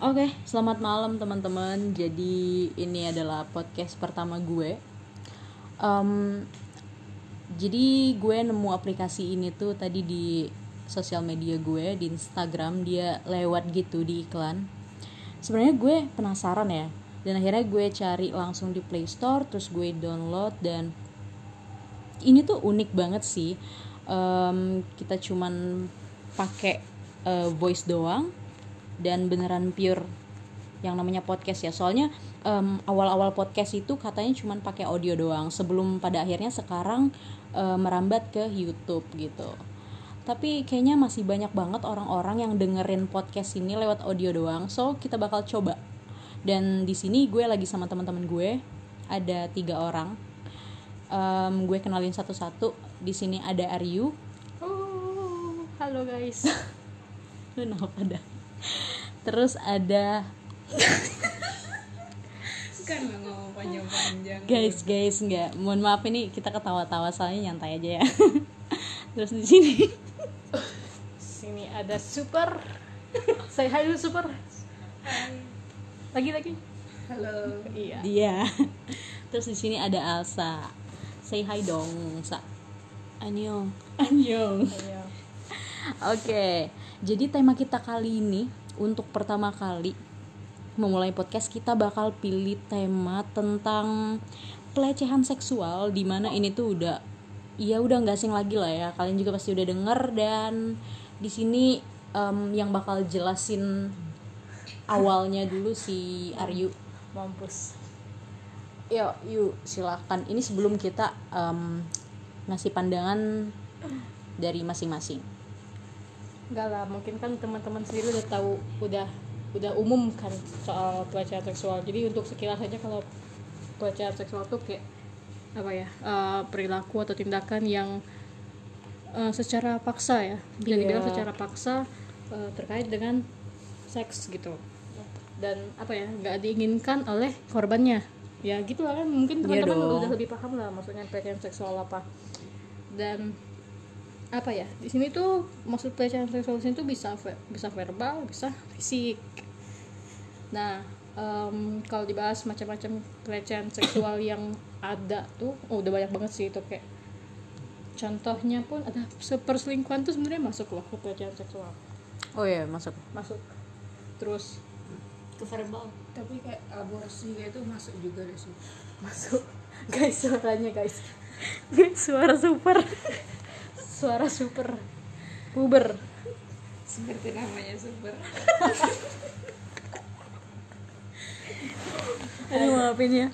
Oke, selamat malam teman-teman. Jadi ini adalah podcast pertama gue. Em, jadi gue nemu aplikasi ini tuh tadi di sosial media gue di Instagram dia lewat gitu di iklan. Sebenarnya gue penasaran ya, dan akhirnya gue cari langsung di Play Store, terus gue download dan ini tuh unik banget sih. Em, kita cuman pakai eh, voice doang dan beneran pure yang namanya podcast ya. Soalnya em, awal-awal podcast itu katanya cuma pakai audio doang. Sebelum pada akhirnya sekarang eh, merambat ke YouTube gitu. Tapi kayaknya masih banyak banget orang-orang yang dengerin podcast ini lewat audio doang. So kita bakal coba. Dan di sini gue lagi sama teman-teman gue. Ada tiga orang. Em, gue kenalin satu-satu. Di sini ada Aryu. Oh, halo guys. lu kenapa dah terus ada kan nggak ngomong panjang-panjang. Guys guys nggak. Mohon maaf ini kita ketawa-tawa soalnya nyantai aja ya. Terus di sini. Sini ada super. Say hi dulu super. Lagi lagi. halo. Iya. dia. Terus di sini ada Alsa. Say hi dong sa. Annyeong. Iya. Oke, jadi tema kita kali ini untuk pertama kali memulai podcast kita bakal pilih tema tentang pelecehan seksual di mana ini tuh udah ya udah nggak asing lagi lah ya kalian juga pasti udah denger dan di sini em, yang bakal jelasin awalnya dulu si Aryu Mampus. Yuk, yuk silahkan. Ini sebelum kita em, ngasih pandangan dari masing-masing. Enggak lah, mungkin kan teman-teman sendiri udah tahu udah udah umum kan soal pelecehan seksual. Jadi untuk sekilas saja kalau pelecehan seksual tuh kayak apa ya eh, perilaku atau tindakan yang eh, secara paksa ya bisa Iya. dibilang secara paksa eh, terkait dengan seks gitu dan apa ya nggak diinginkan oleh korbannya ya gitulah kan mungkin Iya teman-teman dong. udah lebih paham lah maksudnya pelecehan seksual apa dan apa ya di sini tuh maksud pelecehan seksual di sini tuh bisa bisa verbal bisa fisik. Nah em, kalau dibahas macam-macam pelecehan seksual yang ada tuh oh, udah banyak banget sih itu kayak contohnya pun ada perselingkuhan tuh sebenarnya masuk loh ke pelecehan seksual. Oh iya, masuk. masuk. Terus ke verbal. Tapi kayak aborsi kayak itu masuk juga deh sih. Masuk. Guys suaranya guys. Guys suara super suara super. Puber. Seperti namanya super. Aduh maafin ya.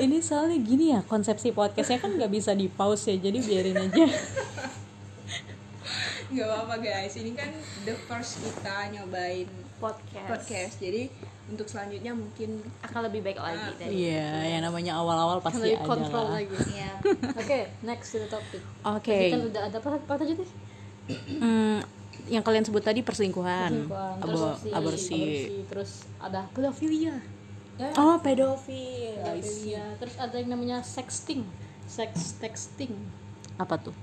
Ini soalnya gini ya, konsepsi podcastnya kan nggak bisa di pause ya, jadi biarin aja. nggak apa-apa guys. Ini kan the first kita nyobain podcast, podcast. Jadi untuk selanjutnya mungkin akan lebih baik lagi dari Iya, yang namanya awal-awal pasti lebih ada kontrol lah. lagi. Ya oke next to the topic. Oke. Kan udah ada apa apa tadi tuh Hmm, yang kalian sebut tadi perselingkuhan, Selingkuhan, abo- terus aborsi. aborsi, terus ada pedofilia. Oh, pedofil. pedofilia terus ada yang namanya sexting sex texting. Apa tuh?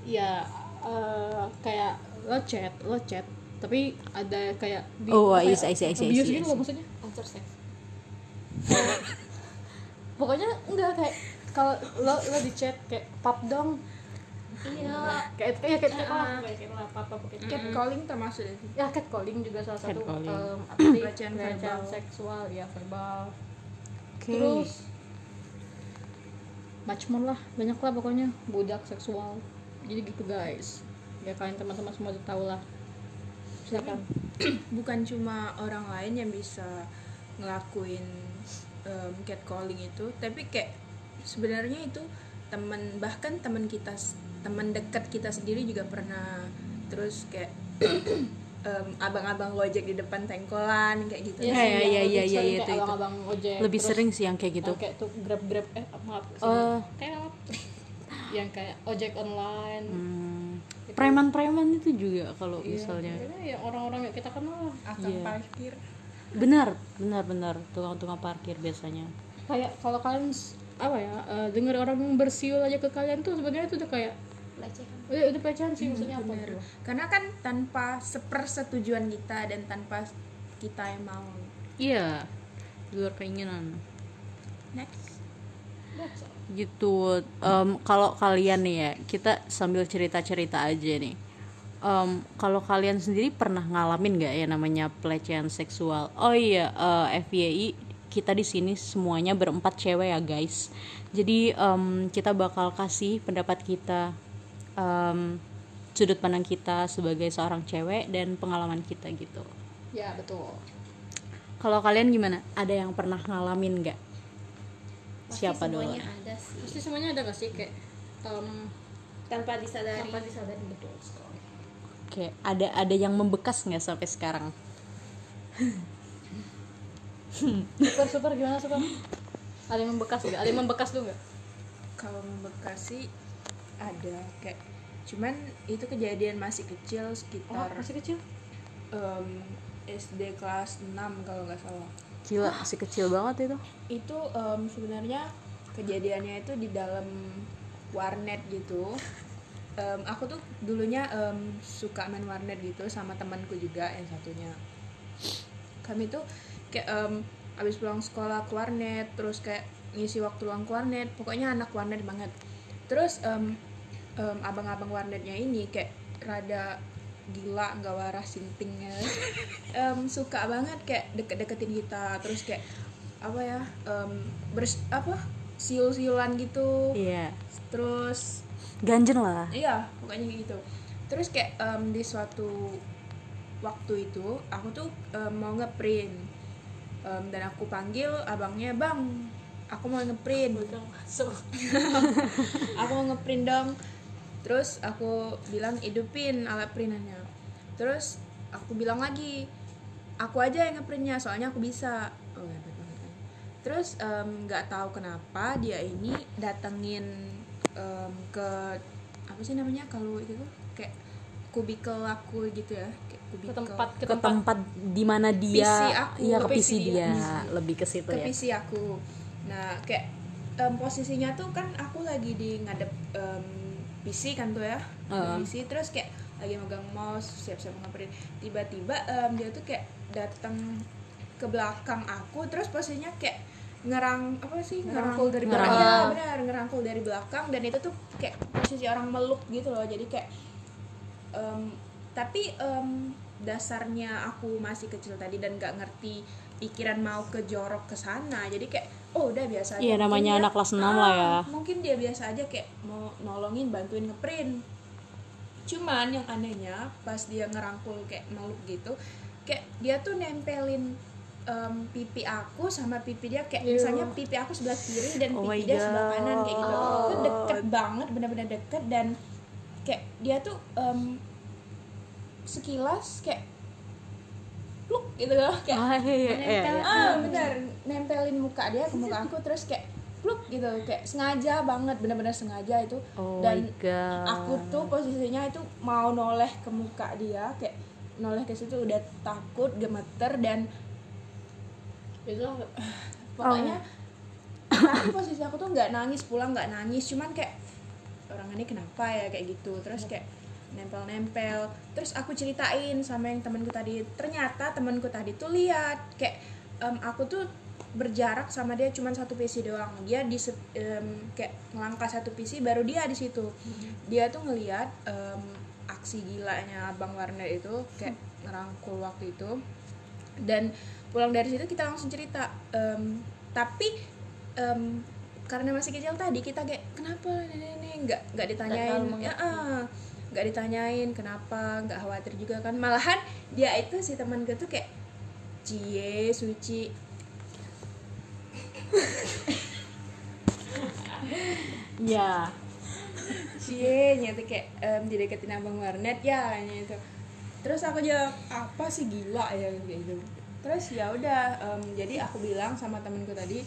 ya eh, kayak lo chat lo chat tapi ada kayak di, Oh, apa I ya, see, I see, I see, I abuse see, I gitu maksudnya. Antar sex pokoknya enggak kayak kalau lo lo di chat kayak pap dong. Iya. Kayak kayak kayak kayak apa kayak kayak kayak cat calling termasuk deh sih ya catcalling juga salah satu em, apa sih? Pelecehan pelecehan verbal. seksual ya verbal. Oke. terus macam lah banyak lah pokoknya. Budak seksual. Jadi gitu guys. Ya kalian teman-teman semua tahu lah silakan bukan cuma orang lain yang bisa ngelakuin um, catcalling itu tapi kayak sebenarnya itu teman bahkan teman kita teman dekat kita sendiri juga pernah terus kayak em, abang-abang gojek di depan tengkolan kayak gitu. Iya, iya, iya, iya, iya, itu itu, itu. abang ojek Lebih terus, sering sih yang kayak gitu. kayak tuh grab grab eh maaf Oh. kayak yang kayak ojek online. Hmm, preman-preman itu juga kalau Iya, misalnya. ya orang-orang yang kita kenal akan Iya. parkir. Benar, benar, benar. Tukang-tukang parkir biasanya. kayak kalau kalian apa ya eh, dengar orang bersiul aja ke kalian tuh sebenarnya itu udah kayak udah udah pelecehan sih maksudnya apa tuh? Karena kan tanpa sepersetujuan kita dan tanpa kita yang mau. Iya luar keinginan. Next gitu. Em, kalau kalian nih ya kita sambil cerita cerita aja nih. Em, kalau kalian sendiri pernah ngalamin nggak ya namanya pelecehan seksual? Oh iya eh, FYI kita di sini semuanya berempat cewek ya guys. Jadi em, kita bakal kasih pendapat kita em, sudut pandang kita sebagai seorang cewek dan pengalaman kita gitu. Ya betul. Kalau kalian gimana? Ada yang pernah ngalamin nggak siapa dulu semuanya ada sih. Pasti semuanya ada gak sih? Kayak em, tanpa disadari. tanpa disadari betul sekali. Oke, ada ada yang membekas nggak sampai sekarang? super super gimana super? Ada yang membekas gak ada yang membekas tuh gak kalau membekas sih ada kayak cuman itu kejadian masih kecil oh sekitar masih kecil? em, SD kelas 6 kalau nggak salah Gila, masih kecil banget itu. itu em, sebenarnya kejadiannya itu di dalam warnet gitu. Em, aku tuh dulunya em, suka main warnet gitu sama temanku juga yang satunya. Kami tuh kayak em, abis pulang sekolah ke warnet terus kayak ngisi waktu luang ke warnet pokoknya anak warnet banget. Terus em, em, abang-abang warnetnya ini kayak rada gila nggak waras sintingnya. Em, suka banget kayak deket-deketin kita terus kayak apa ya em, bers apa siul-siulan gitu. Iya. terus Ganjen lah. iya pokoknya gitu. Terus kayak em, di suatu waktu itu aku tuh em, mau ngeprint. Em, dan aku panggil abangnya bang aku mau ngeprint. Aku mau ngeprint dong. Terus aku bilang hidupin alat printannya terus aku bilang lagi aku aja yang ngeprintnya soalnya aku bisa. Oh hebat banget kan terus em, nggak tahu kenapa dia ini datengin em, ke apa sih namanya kalau itu tuh? Kayak kubikel aku gitu ya kayak ke kubikel tempat ke Ke tempat tempat di mana dia PC aku, iya ke ke PC PC dia, dia. lebih ke situ ke ya. PC aku. Nah kayak em, posisinya tuh kan aku lagi di ngadep em, PC kan tuh ya Heeh. PC terus kayak lagi megang mouse siap-siap ngapain tiba-tiba em, dia tuh kayak datang ke belakang aku terus posisinya kayak ngerang apa sih? Ngerangkul dari belakang. Iya, benar ngerangkul dari belakang dan itu tuh kayak posisi orang meluk gitu loh. Jadi kayak em, tapi em, dasarnya aku masih kecil tadi dan gak ngerti pikiran mau ke jorok ke sana. Jadi kayak oh udah biasa aja Iya, Mungkin namanya dia- anak kelas 6 lah ya. mungkin dia biasa aja kayak mau nolongin bantuin ngeprint. Cuman yang anehnya pas dia ngerangkul kayak meluk gitu kayak dia tuh nempelin em, pipi aku sama pipi dia. Kayak Ew. misalnya pipi aku sebelah kiri dan Oh pipi dia sebelah God. kanan kayak gitu. Itu deket banget bener-bener deket. Dan kayak dia tuh em, sekilas kayak pluk gitu loh. Kayak Ah, iya, iya, iya, iya. ah benar nempelin muka dia ke muka aku terus kayak pluk gitu kayak sengaja banget benar-benar sengaja itu. Oh dan aku tuh posisinya itu mau noleh ke muka dia kayak noleh ke situ udah takut gemeter dan itu pokoknya tapi posisi aku tuh nggak nangis pulang nggak nangis cuman kayak orang ini kenapa ya? kayak gitu terus kayak nempel-nempel. Terus aku ceritain sama yang temanku tadi ternyata temanku tadi tuh lihat kayak em, aku tuh berjarak sama dia cuman satu PC doang. Dia di em, kayak ngelangkah satu PC baru dia di situ. Dia tuh ngelihat em, aksi gilanya abang Warner itu kayak ngerangkul waktu itu. Dan pulang dari situ kita langsung cerita Em, tapi em, karena masih kecil tadi kita kayak kenapa ini nggak nggak ditanyain. ya nggak ditanyain kenapa nggak khawatir juga kan. Malahan dia itu si teman gue tuh kayak cie suci Ya. cie nyata kayak em, dideketin abang warnet. Ya itu. Terus aku jawab apa sih gila ya? Gitu. Terus ya udah em, jadi aku bilang sama temenku tadi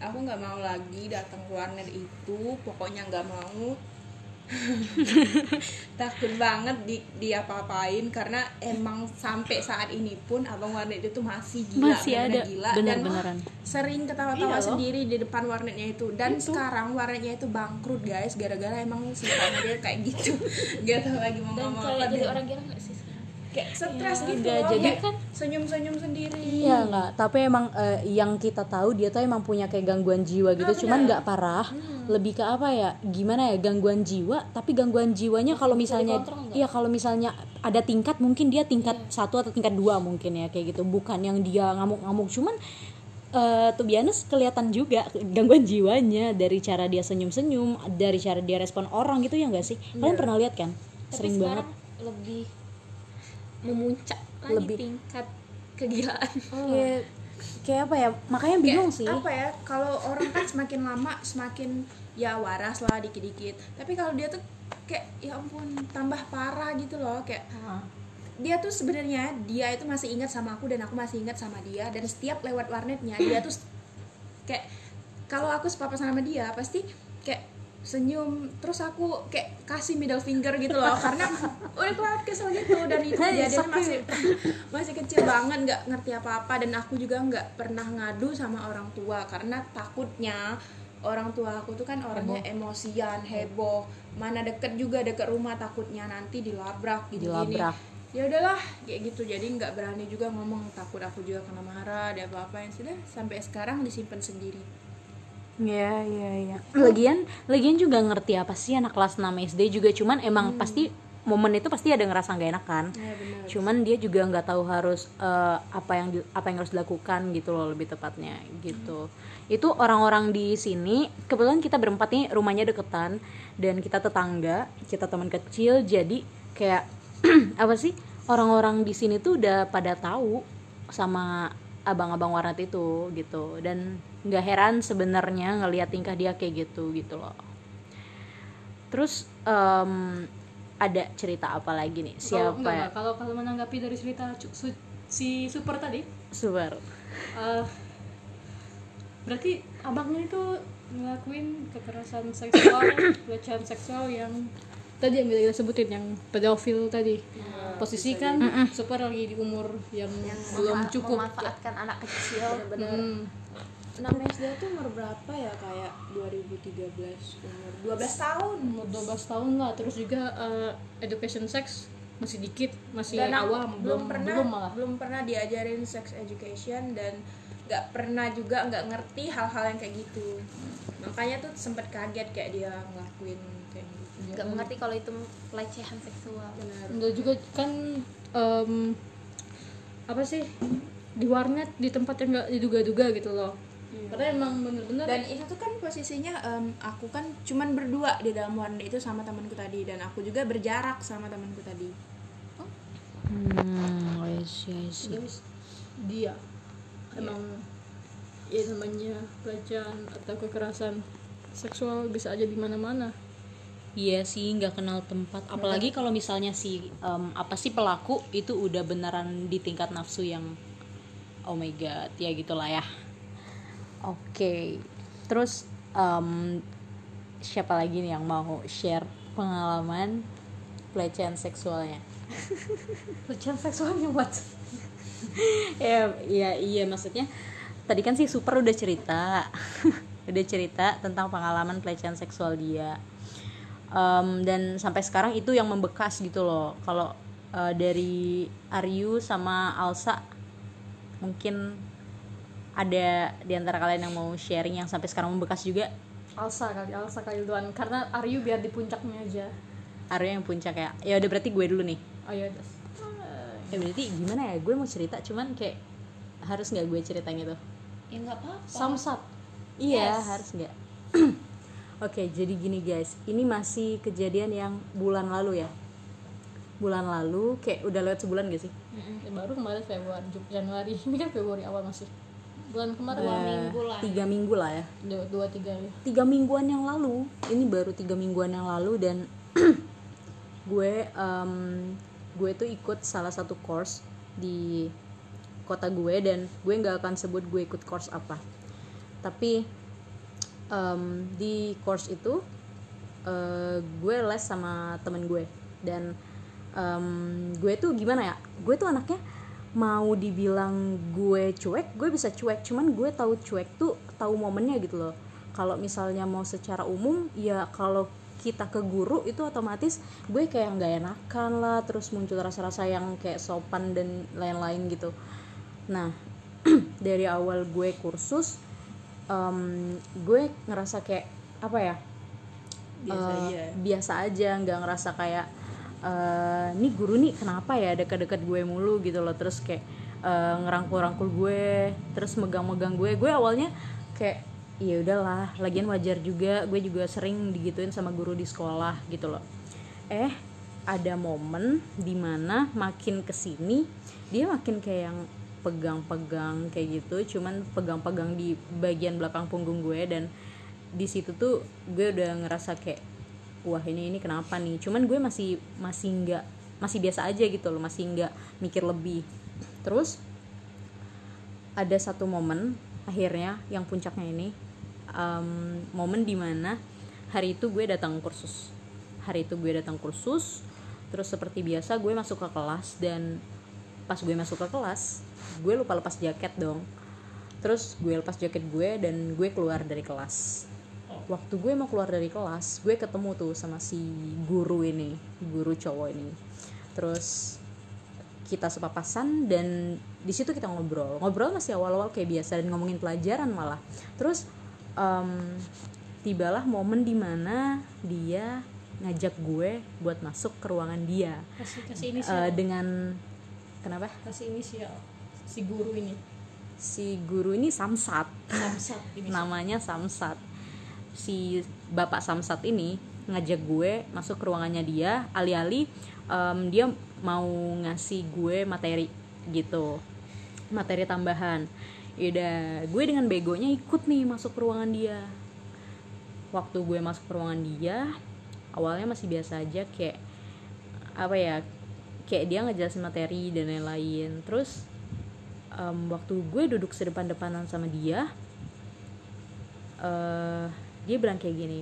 aku nggak mau lagi datang ke warnet itu. Pokoknya nggak mau takut banget di di apa-apain karena emang sampai saat ini pun abang warnet itu masih gila Masih ada. gila dan Bener-beneran. sering ketawa-tawa Iya loh. sendiri di depan warnetnya itu dan sekarang warnetnya itu bangkrut gara-gara emang sifatnya dia kayak gitu gak tahu lagi mau dan ngomong apa jadi orang gila nggak sih kayak stres Iya, gitu enggak, loh jadi kan- senyum-senyum sendiri. Iya nggak, tapi emang eh, yang kita tahu dia tuh emang punya kayak gangguan jiwa gitu, Ah, cuman nggak parah, lebih ke apa ya, gimana ya gangguan jiwa, tapi gangguan jiwanya kalau misalnya, iya kalau misalnya ada tingkat mungkin dia tingkat satu atau tingkat dua mungkin ya kayak gitu, bukan yang dia ngamuk-ngamuk, cuman eh tuh kelihatan juga gangguan jiwanya dari cara dia senyum-senyum, dari cara dia respon orang gitu ya nggak sih? Kalian pernah lihat kan? Tapi Sering banget. lebih memuncak lagi Lebih. tingkat kegilaan Kayak, kayak apa ya? Makanya bingung Kayak sih. apa ya kalau orang kan semakin lama semakin ya waras lah dikit-dikit tapi kalau dia tuh kayak ya ampun tambah parah gitu loh kayak dia tuh sebenarnya dia itu masih ingat sama aku dan aku masih ingat sama dia dan setiap lewat warnetnya dia tuh kayak kalau aku sepapasan sama dia pasti kayak senyum terus aku kayak kasih middle finger gitu loh karena udah kelar kesel gitu dan itu kejadian masih masih kecil banget nggak ngerti apa-apa dan aku juga nggak pernah ngadu sama orang tua karena takutnya orang tua aku tuh kan orangnya emosian heboh. Mana deket juga deket rumah takutnya nanti dilabrak gitu Dilabrak. ya udahlah kayak gitu. Jadi nggak berani juga ngomong takut aku juga kena marah ada apa-apa yang sudah sampai sekarang disimpan sendiri Iya, iya, iya. Lagian, lagian juga ngerti apa sih anak kelas 6 SD juga cuman emang pasti momen itu pasti ada ngerasa nggak enak kan. ya benar Cuman dia juga nggak tahu harus eh, apa yang di- apa yang harus dilakukan gitu loh lebih tepatnya gitu. Itu orang-orang di sini kebetulan kita berempat nih rumahnya deketan dan kita tetangga, kita teman kecil jadi kayak apa sih orang-orang di sini tuh udah pada tahu sama abang-abang warnet itu gitu dan nggak heran sebenarnya ngelihat tingkah dia kayak gitu gitu loh. Terus em, ada cerita apa lagi nih? Kalau Siapa ya? enggak, kalau kalau menanggapi dari cerita su- si super tadi Super. eh, berarti abangnya itu ngelakuin kekerasan seksual pelecehan seksual yang tadi yang kita sebutin yang pedofil tadi posisi kan super lagi di umur yang, belum Mema- cukup memanfaatkan anak kecil Hmm. 6 SD itu umur berapa ya kayak 2013 umur? 12 tahun. Umur 12 tahun lah. Terus juga eh, education sex masih dikit masih dan awam belum pernah belum malah. belum pernah diajarin sex education dan nggak pernah juga nggak ngerti hal-hal yang kayak gitu. Makanya tuh sempet kaget kayak dia ngelakuin kayak gitu. Nggak mengerti kalau itu pelecehan seksual. Benar. Dan juga kan em, apa sih di warnet di tempat yang nggak diduga-duga gitu loh karena emang bener-bener dan itu tuh kan posisinya em, aku kan cuman berdua di dalam warnet itu sama temanku tadi. Dan aku juga berjarak sama temanku tadi. Hmm, I see, I see. Guys, dia emang ya namanya pelecehan atau kekerasan seksual bisa aja di mana-mana. Iya sih nggak kenal tempat. Apalagi kalau misalnya si em, apa sih pelaku itu udah beneran di tingkat nafsu yang oh my god ya gitulah ya. Oke, terus em, siapa lagi nih yang mau share pengalaman pelecehan seksualnya? pelecehan seksualnya what? Ya iya iya maksudnya tadi kan si super udah cerita udah cerita tentang pengalaman pelecehan seksual dia. Em, dan sampai sekarang itu yang membekas gitu loh. Kalau eh, dari Aryu sama Alsa mungkin ada di antara kalian yang mau sharing yang sampai sekarang membekas juga? Alsa kali Alsa kali duluan karena Aryu biar di puncaknya aja. Aryu yang puncak ya? Ya udah berarti gue dulu nih. Oh iya ya berarti gimana ya? Gue mau cerita cuman kayak harus nggak gue ceritain gitu? Ya nggak apa-apa. Samsat. Iya, Yes. harus nggak? Oke, jadi gini guys, ini masih kejadian yang bulan lalu ya. Bulan lalu, kayak udah lewat sebulan gak sih? Ya, baru kemarin Februari Jan- Januari. Ini kan Februari awal masih bulan kemarin Dua Eh, minggu lah. Tiga minggu lah ya. dua, dua tiga ya Tiga mingguan yang lalu, ini baru tiga mingguan yang lalu dan gue, em, gue tuh ikut salah satu course di kota gue dan gue nggak akan sebut gue ikut course apa. Tapi em, di course itu eh, gue les sama temen gue dan em, gue tuh gimana ya gue tuh anaknya mau dibilang gue cuek gue bisa cuek. Cuman gue tahu cuek tuh tahu momennya gitu loh. Kalau misalnya mau secara umum ya kalau kita ke guru itu otomatis gue kayak nggak enakan lah terus muncul rasa-rasa yang kayak sopan dan lain-lain gitu. Nah dari awal gue kursus em, gue ngerasa kayak apa ya Biasa eh, aja. biasa aja nggak ngerasa kayak nih guru nih kenapa ya deket-deket gue mulu? Gitu loh. Terus kayak eh, ngerangkul-rangkul gue terus megang-megang gue. Gue awalnya kayak ya udahlah lagian wajar juga. Gue juga sering digituin sama guru di sekolah gitu loh. Eh ada momen di mana makin ke sini dia makin kayak yang pegang-pegang kayak gitu. Cuman pegang-pegang di bagian belakang punggung gue dan di situ tuh gue udah ngerasa kayak wah ini ini kenapa nih? Cuman gue masih masih nggak masih biasa aja gitu loh masih nggak mikir lebih. Terus ada satu momen akhirnya yang puncaknya ini em, momen di mana hari itu gue datang kursus. Hari itu gue datang kursus terus seperti biasa gue masuk ke kelas dan pas gue masuk ke kelas gue lupa lepas jaket dong. Terus gue lepas jaket gue dan gue keluar dari kelas waktu gue mau keluar dari kelas gue ketemu tuh sama si guru ini guru cowok ini. Terus kita sepapasan dan di situ kita ngobrol. Ngobrol masih awal-awal kayak biasa dan ngomongin pelajaran malah. Terus em, tibalah momen di mana dia ngajak gue buat masuk ke ruangan dia. Kasih kasih Eh, inisial dengan kenapa? Kasih inisial si guru ini. Si guru ini Samsat. Samsat ini namanya Samsat si bapak Samsat ini ngajak gue masuk ke ruangannya dia alih-alih em, dia mau ngasih gue materi gitu materi tambahan. Yaudah, gue dengan begonya ikut nih masuk ke ruangan dia. Waktu gue masuk ke ruangan dia awalnya masih biasa aja kayak apa ya kayak dia ngejelasin materi dan lain-lain. Terus em, waktu gue duduk sedepan-depanan sama dia eh dia bilang kayak gini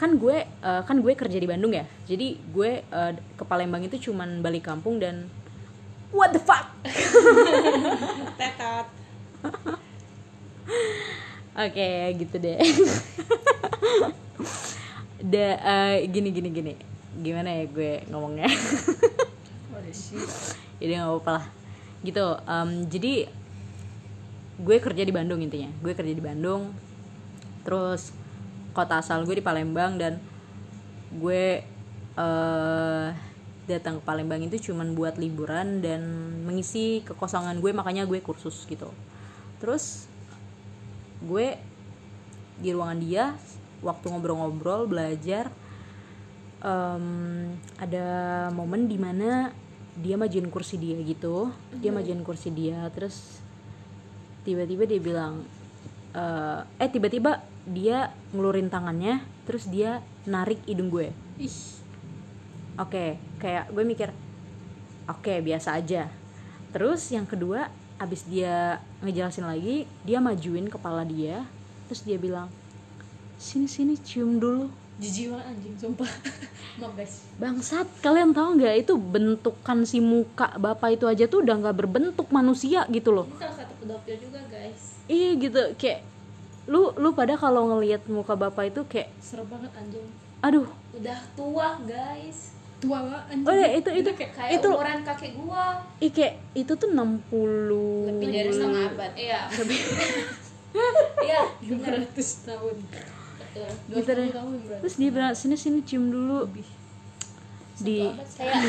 kan gue eh, kan gue kerja di Bandung ya jadi gue eh, ke Palembang itu cuman balik kampung dan what the fuck? Tetat oke gitu deh. Da eh, gini gini gini. Gimana ya gue ngomongnya? Jadi nggak apa-apa lah. Gitu em, jadi gue kerja di Bandung intinya. Gue kerja di Bandung terus kota asal gue di Palembang dan gue eh datang ke Palembang itu cuman buat liburan dan mengisi kekosongan gue makanya gue kursus gitu. Terus gue di ruangan dia waktu ngobrol-ngobrol belajar em, ada momen di mana dia majuin kursi dia gitu. Dia majuin kursi dia terus tiba-tiba dia bilang eh, eh tiba-tiba dia ngelurin tangannya terus dia narik hidung gue. Ih. Oke kayak gue mikir oke biasa aja. Terus yang kedua abis dia ngejelasin lagi dia majuin kepala dia terus dia bilang sini sini cium dulu. Jijik banget anjing sumpah. Maaf guys. Bangsat kalian tahu nggak? Itu bentukan si muka bapak itu aja tuh udah nggak berbentuk manusia gitu loh. Ini salah satu pedofil juga guys. iya gitu kayak lu lu pada kalau ngelihat muka bapak itu kayak serem banget anjing aduh Udah tua guys. tua banget anjing oh ya itu itu kayak Kayak itu umuran kakek gua. ih, kayak itu tuh 60 Lebih dari setengah abad. Iya. Iya. bener. 500 tahun. Gitu deh. 20 tahun terus dia bilang sini sini cium dulu di Kayak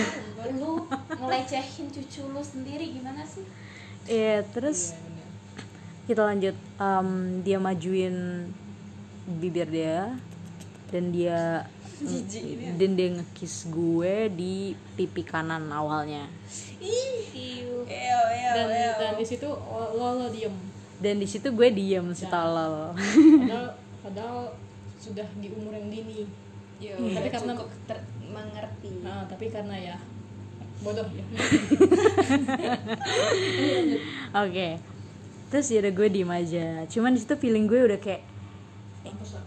lu ngelecehin cucu lu sendiri gimana sih? Iya, terus kita lanjut Em, dia majuin bibir dia dan dia dan dia ngekis gue di pipi kanan awalnya. Iu. dan dan di situ lo lo, diem. Dan di situ gue diem si tolol padahal padahal sudah di umur yang dini. Yo, Tapi karena- cukup ter- mengerti. nah tapi karena ya bodoh ya. Oke terus ya udah gue diem aja. Cuman di situ feeling gue udah kayak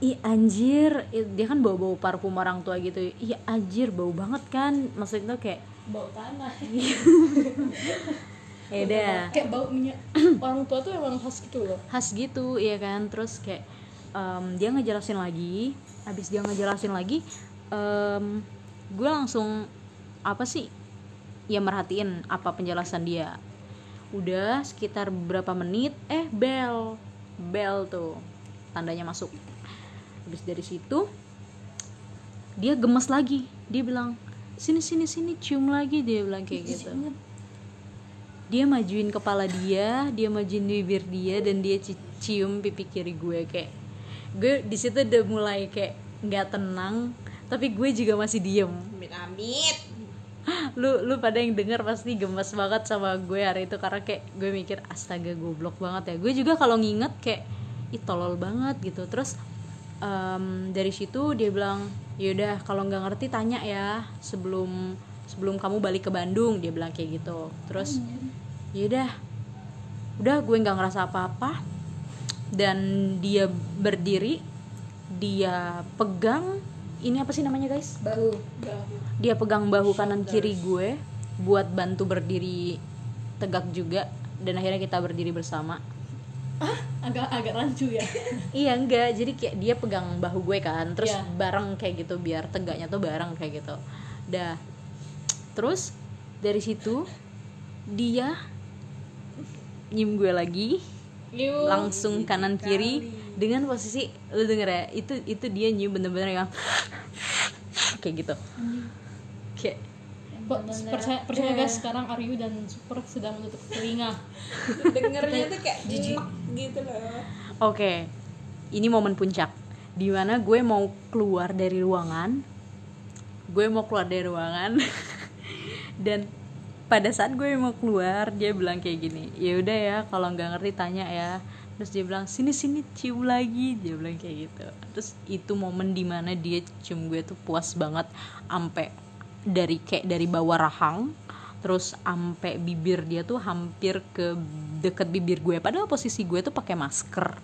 ih anjir. Ih, dia kan bau bau parfum orang tua gitu. Iya anjir bau banget kan. Maksudnya tuh kayak bau tanah. Ya udah. Kayak bau minyak. Orang tua tuh emang khas gitu loh. Khas gitu iya kan. Terus kayak em, dia ngejelasin lagi. Habis dia ngejelasin lagi em, gue langsung apa sih? Ya merhatiin apa penjelasan dia udah sekitar beberapa menit? Eh bel bel tuh tandanya masuk. Habis dari situ dia gemes lagi. Dia bilang sini sini sini cium lagi dia bilang kayak gitu. Dia majuin kepala dia dia majuin bibir dia dan dia ci- cium pipi kiri gue kayak gue di situ udah mulai kayak nggak tenang tapi gue juga masih diem. Amit amit lu lu pada yang denger pasti gemes banget sama gue hari itu karena kayak gue mikir astaga goblok banget ya. Gue juga kalau nginget kayak ih tolol banget gitu. Terus em, dari situ dia bilang yaudah kalau nggak ngerti tanya ya sebelum sebelum kamu balik ke Bandung dia bilang kayak gitu. Terus yaudah udah gue nggak ngerasa apa-apa. Dan dia berdiri dia pegang ini apa sih namanya guys? Bahu dia pegang bahu kanan kiri gue buat bantu berdiri tegak juga. Dan akhirnya kita berdiri bersama. Agak agak rancu ya? Iya enggak. Jadi kayak dia pegang bahu gue kan. Terus Iya. bareng kayak gitu biar tegaknya tuh bareng kayak gitu. Dah. Terus dari situ dia nyium gue lagi. Yuk. langsung kanan kiri. dengan posisi lu denger ya itu itu dia nyium bener-bener yang kayak gitu kayak Kok percaya, percaya guys sekarang Aryu dan Super sedang menutup telinga. Dengernya tuh kayak jijik. gitu loh. Oke, ini momen puncak. Di mana gue mau keluar dari ruangan, gue mau keluar dari ruangan, dan pada saat gue mau keluar dia bilang kayak gini, ya udah ya kalau nggak ngerti tanya ya. Terus dia bilang sini sini cium lagi, dia bilang kayak gitu. Terus itu momen di mana dia cium gue tuh puas banget, ampe dari kayak dari bawah rahang, terus ampe bibir dia tuh hampir ke deket bibir gue. Padahal posisi gue tuh pakai masker.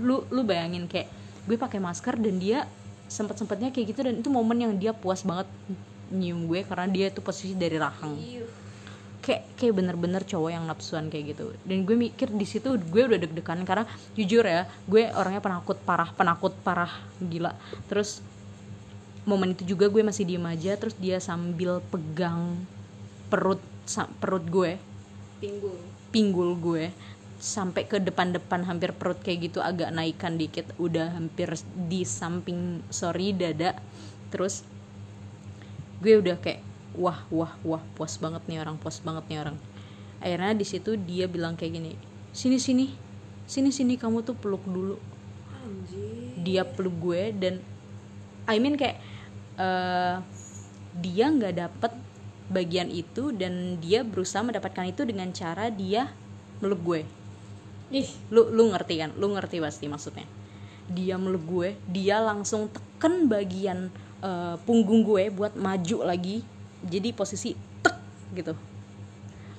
Lu lu bayangin kayak gue pakai masker dan dia sempet sempetnya kayak gitu dan itu momen yang dia puas banget nyium gue karena dia tuh posisi dari rahang. Kayak kayak bener-bener cowok yang nafsuan kayak gitu. Dan gue mikir di situ gue udah deg-degan karena jujur ya gue orangnya penakut parah penakut parah gila. Terus momen itu juga gue masih diem aja terus dia sambil pegang perut perut gue. Pinggul. Pinggul gue. Sampai ke depan-depan hampir perut kayak gitu agak naikkan dikit. Udah hampir di samping sorry dada. Terus gue udah kayak wah wah wah puas banget nih orang puas banget nih orang. Akhirnya di situ dia bilang kayak gini sini sini sini sini kamu tuh peluk dulu. Dia peluk gue dan I mean kayak eh, dia nggak dapet bagian itu dan dia berusaha mendapatkan itu dengan cara dia meluk gue. Ih. Lu lu ngerti kan? Lu ngerti pasti maksudnya. Dia meluk gue dia langsung teken bagian eh, punggung gue buat maju lagi. Jadi posisi tek gitu.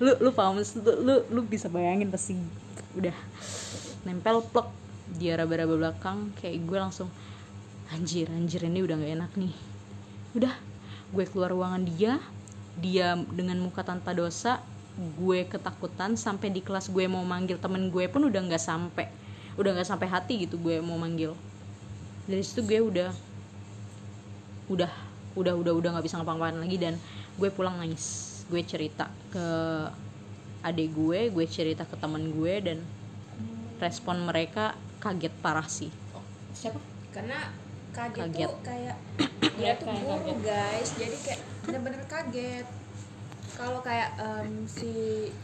Lu lu paham? Lu, lu lu bisa bayangin pasti. Udah nempel plek dia raba-raba belakang kayak gue langsung anjir anjir ini udah gak enak nih udah gue keluar ruangan dia dia dengan muka tanpa dosa gue ketakutan sampai di kelas gue mau manggil temen gue pun udah nggak sampai udah nggak sampai hati gitu gue mau manggil. Dari situ gue udah udah udah udah udah nggak bisa ngapa-ngapain lagi dan gue pulang nangis. Gue cerita ke adik gue gue cerita ke temen gue dan respon mereka kaget parah sih. Siapa? Karena kaget, Kaget. tuh kayak Iya, dia tuh kayak guru kaget. guys. Jadi kayak bener-bener kaget. Kalau kayak em, si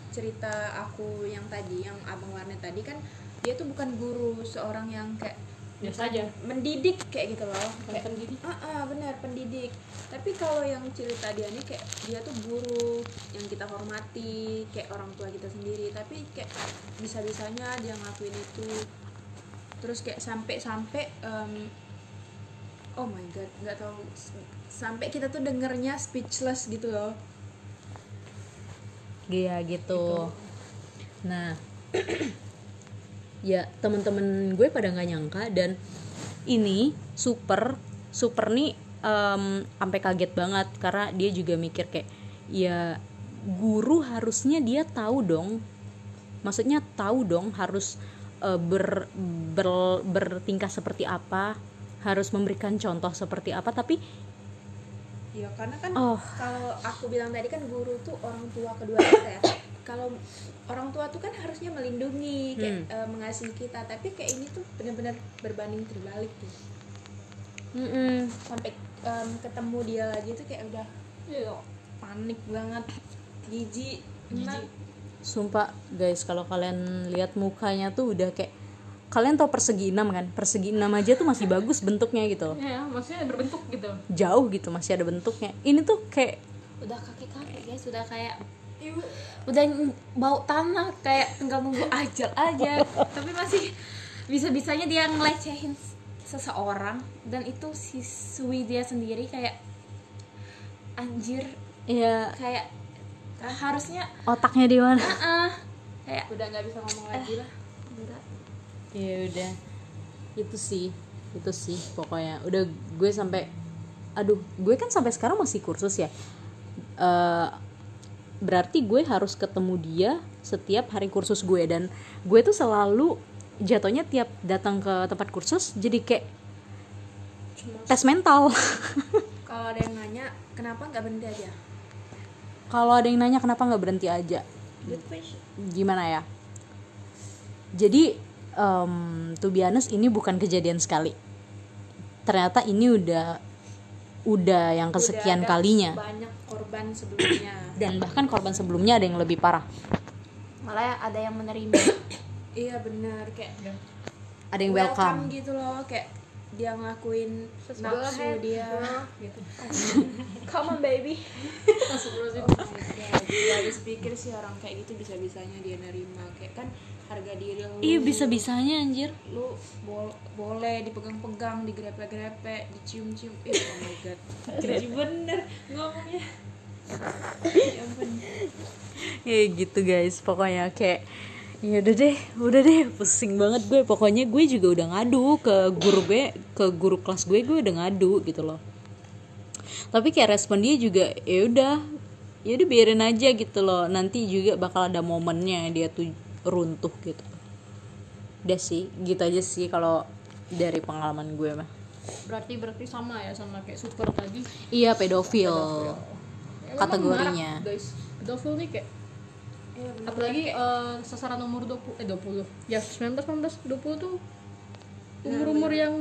cerita aku yang tadi yang abang warnet tadi kan dia tuh bukan guru seorang yang kayak biasa aja. mendidik kayak gitu loh. Bukan kayak pendidik. Ah ah, benar pendidik. Tapi kalau yang cerita dia nih kayak dia tuh guru yang kita hormati kayak orang tua kita sendiri. Tapi kayak bisa bisanya dia ngelakuin itu. Terus kayak sampai sampai em, oh my god nggak tahu. Sampai kita tuh dengernya speechless gitu loh. Iya gitu. Nah, ya temen-temen gue pada nggak nyangka dan ini super super nih em, sampai kaget banget karena dia juga mikir kayak ya guru harusnya dia tahu dong. Maksudnya tahu dong harus eh, ber, ber- bertingkah seperti apa harus memberikan contoh seperti apa tapi ya karena kan Oh. kalau aku bilang tadi kan guru tuh orang tua kedua kita ya. Kalau orang tua tuh kan harusnya melindungi kayak Hmm. eh, mengasihi kita tapi kayak ini tuh benar-benar berbanding terbalik tuh. Mm-mm, sampai em, ketemu dia lagi tuh kayak udah panik banget jijik sumpah guys kalau kalian lihat mukanya tuh udah kayak kalian tau persegi enam kan? Persegi enam aja tuh masih bagus bentuknya gitu. Ya, maksudnya berbentuk gitu. jauh gitu masih ada bentuknya. Ini tuh kayak udah kakek kakek ya sudah kayak udah n- bau tanah kayak tinggal nunggu ajal aja. Tapi masih bisa bisanya dia ngelecehin seseorang. Dan itu siswi dia sendiri kayak anjir. Ya kayak harusnya otaknya di mana? Ah kayak udah nggak bisa ngomong lagi lah. enggak ya udah. Itu sih itu sih pokoknya. Udah gue sampai aduh gue kan sampai sekarang masih kursus ya. Eh, berarti gue harus ketemu dia setiap hari kursus gue. Dan gue tuh selalu jatuhnya tiap datang ke tempat kursus jadi kayak tes mental. Kalau ada yang nanya kenapa nggak berhenti aja? Kalau ada yang nanya kenapa nggak berhenti aja? Gimana ya? Jadi em to be honest ini bukan kejadian sekali. Ternyata ini udah udah yang kesekian Udah ada kalinya. banyak korban sebelumnya. Dan bahkan korban sebelumnya ada yang lebih parah. Malah ada yang menerima. Iya benar kayak ada yang welcome gitu loh. Kayak dia ngelakuin nafsu dia. Gitu. come on baby. Ya habis pikir sih orang kayak gitu bisa bisanya dia nerima. Kayak kan harga diri lu iya bisa bisanya anjir. Lu bol- boleh dipegang-pegang digrepe-grepe dicium-cium. Ih oh my god. Jadi bener ngomongnya. Ya ampun ya gitu guys. Pokoknya kayak ya udah deh udah deh. Pusing banget gue. Pokoknya gue juga udah ngadu ke guru gue ke guru kelas gue gue udah ngadu gitu loh. Tapi kayak respon dia juga ya udah ya udah biarin aja gitu loh. Nanti juga bakal ada momennya dia tuh runtuh gitu. Udah sih gitu aja sih kalau dari pengalaman gue mah. Berarti berarti sama ya sama kayak super tadi. iya pedofil. Ya, memang kategorinya. guys. Pedofil nih kayak Iya, bener. apalagi eh, sasaran umur 20 eh 20 ya 19 19 20 tuh umur-umur yang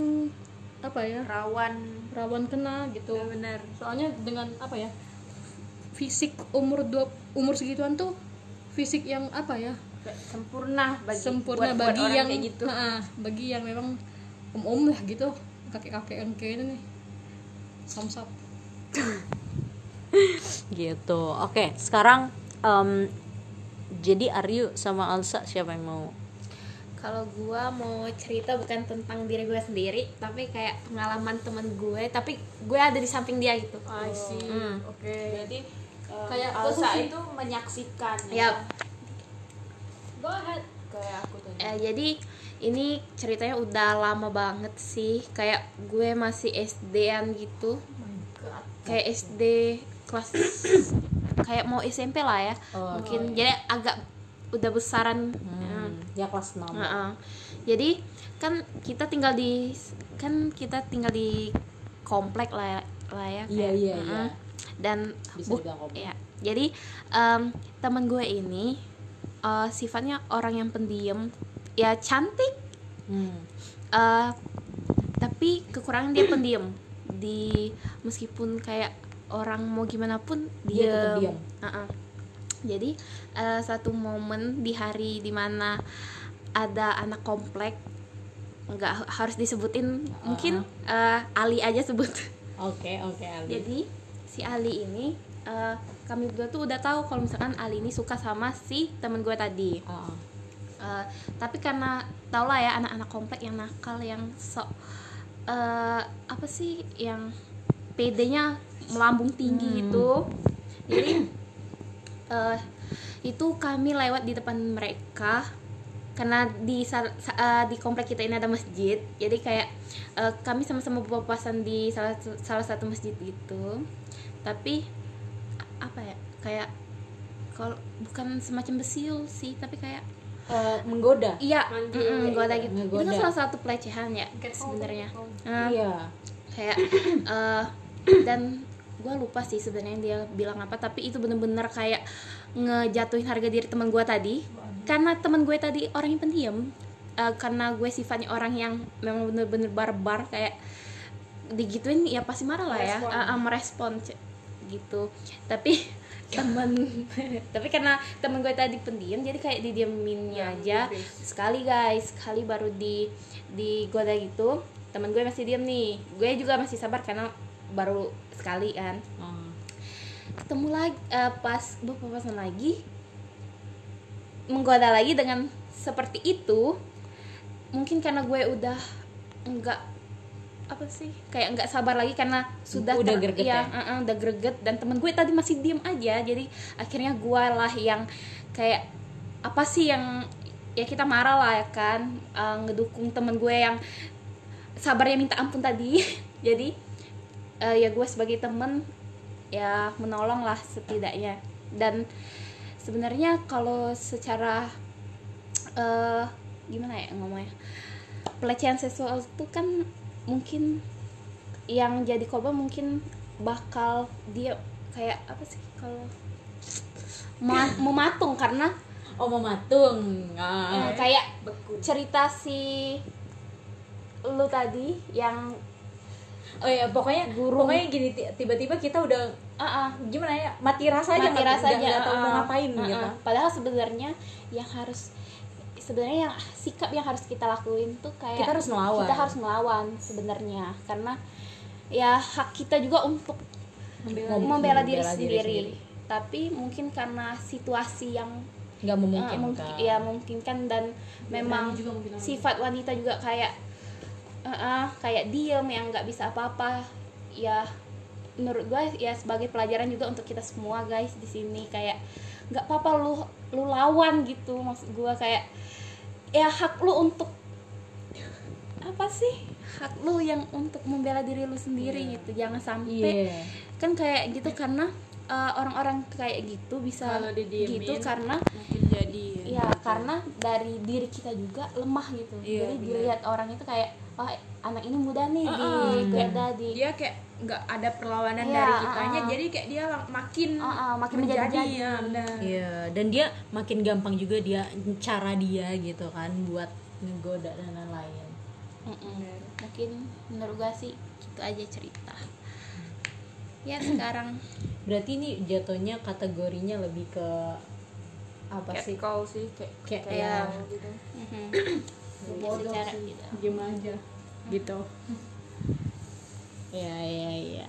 apa ya rawan. rawan kena gitu. Ya bener. Soalnya dengan apa ya fisik umur dua umur segituan tuh fisik yang apa ya Kayak sempurna bagi sempurna buat- buat bagi orang yang kayak gitu. Ha-ha, bagi yang memang om om lah gitu kakek kakek yang kayak ini nih. Samsap gitu. Oke sekarang em, jadi Aryu sama Alsa siapa yang mau? Kalau gua mau cerita bukan tentang diri gue sendiri tapi kayak pengalaman temen gue tapi gue ada di samping dia gitu. I see. Hmm. oke. Berarti um, Kayak Alsa itu menyaksikan Yap. Go ahead. Kayak aku tuh Eh, jadi ini ceritanya udah lama banget sih. Kayak gue masih SD-an gitu. Kayak SD kelas kayak mau SMP lah ya. Oh, mungkin jadi agak udah besaran. Hmm, ya kelas 6 Heeh. jadi kan kita tinggal di kan kita tinggal di komplek lah lah ya Iya, iya, iya. dan Bisa bu- ya jadi em, teman gue ini eh, sifatnya orang yang pendiam. Ya cantik. Hmm. eh, tapi kekurangan dia pendiam. Di meskipun kayak orang mau gimana pun Dia diam. Heeh. jadi eh, satu momen di hari di mana ada anak komplek nggak ha- harus disebutin. Mungkin eh, Ali aja sebut. Oke oke Ali. Jadi si Ali ini eh, kami berdua tuh udah tahu kalau misalkan Ali ini suka sama si temen gue tadi. Ah. Eh, tapi karena tau lah ya anak-anak komplek yang nakal yang sok eh, apa sih yang PD-nya melambung tinggi gitu. Jadi eh, itu kami lewat di depan mereka. Karena di eh, di komplek kita ini ada masjid. Jadi kayak eh, kami sama-sama berpapasan di salah satu- salah satu masjid gitu tapi apa ya kayak kalau bukan semacam besiul sih tapi kayak eh, menggoda? Iya mm-mm, goda gitu. Itu Ngegoda. kan salah satu pelecehan ya sebenarnya. Nah, iya. Kayak eh, dan gue lupa sih sebenarnya dia bilang apa tapi itu bener-bener kayak ngejatuhin harga diri teman gue tadi. Karena teman gue tadi orang yang pendiam. Eh, karena gue sifatnya orang yang memang bener-bener barbar kayak digituin ya pasti marah lah ya. Merespon. Ah, ah, merespon gitu. Tapi temen tapi karena temen gue tadi pendiam jadi kayak didiaminnya aja. sekali guys sekali baru di digoda gitu temen gue masih diem nih. Gue juga masih sabar karena baru sekali kan. Oh. ketemu lagi eh, pas beberapa papasan lagi menggoda lagi dengan seperti itu mungkin karena gue udah enggak apa sih kayak nggak sabar lagi karena sudah Udah ter- greget iya, ya? uh-uh, udah greget. Dan temen gue tadi masih diem aja jadi akhirnya gue lah yang kayak apa sih yang ya kita marah lah ya kan uh, ngedukung temen gue yang sabarnya minta ampun tadi. Jadi uh, ya gue sebagai temen ya menolong lah setidaknya. Dan sebenarnya kalau secara eh gimana ya ngomongnya? Pelecehan seksual itu kan mungkin yang jadi korban mungkin bakal dia kayak apa sih kalau ma- mematung karena oh mematung ah. eh, kayak cerita si lu tadi yang oh ya pokoknya Guru. pokoknya gini ti- tiba-tiba kita udah ah ah, gimana ya mati rasa aja mati rasa aja nggak tahu mau uh-uh. ngapain Uh-uh. gitu padahal sebenarnya yang harus sebenarnya yang sikap yang harus kita lakuin tuh kayak Kita harus melawan. kita harus melawan sebenarnya karena ya hak kita juga untuk Membela membela, diri diri, sendiri. sendiri. tapi mungkin karena situasi yang nggak uh, memungkinkan mungkin ya memungkinkan dan memang juga sifat wanita juga kayak uh, uh, kayak diem yang nggak bisa apa-apa ya menurut gue ya sebagai pelajaran juga untuk kita semua guys di sini kayak nggak apa-apa lu lu lawan gitu maksud gue kayak ya hak lu untuk apa sih? Hak lu yang untuk membela diri lu sendiri gitu. Jangan sampai Iya. kan kayak gitu karena uh, orang-orang kayak gitu bisa gitu karena mungkin jadi ya. Karena dari diri kita juga lemah gitu. Iya, jadi dilihat orang itu kayak oh anak ini muda nih di beda di dia kayak nggak ada perlawanan Iya, dari kitanya uh-uh. jadi kayak dia makin Uh-uh, makin menjadi menjadi-jadi. ya benar. Iya, dan dia makin gampang juga dia cara dia gitu kan buat ngegoda dan lain-lain. Mm-mm. mungkin menurut gua sih gitu aja cerita ya sekarang Berarti ini jatuhnya kategorinya lebih ke apa sih? call sih kayak Kayak kayak ya. gitu mhm. Ya, secara gitu diem aja gitu Iya, iya, iya.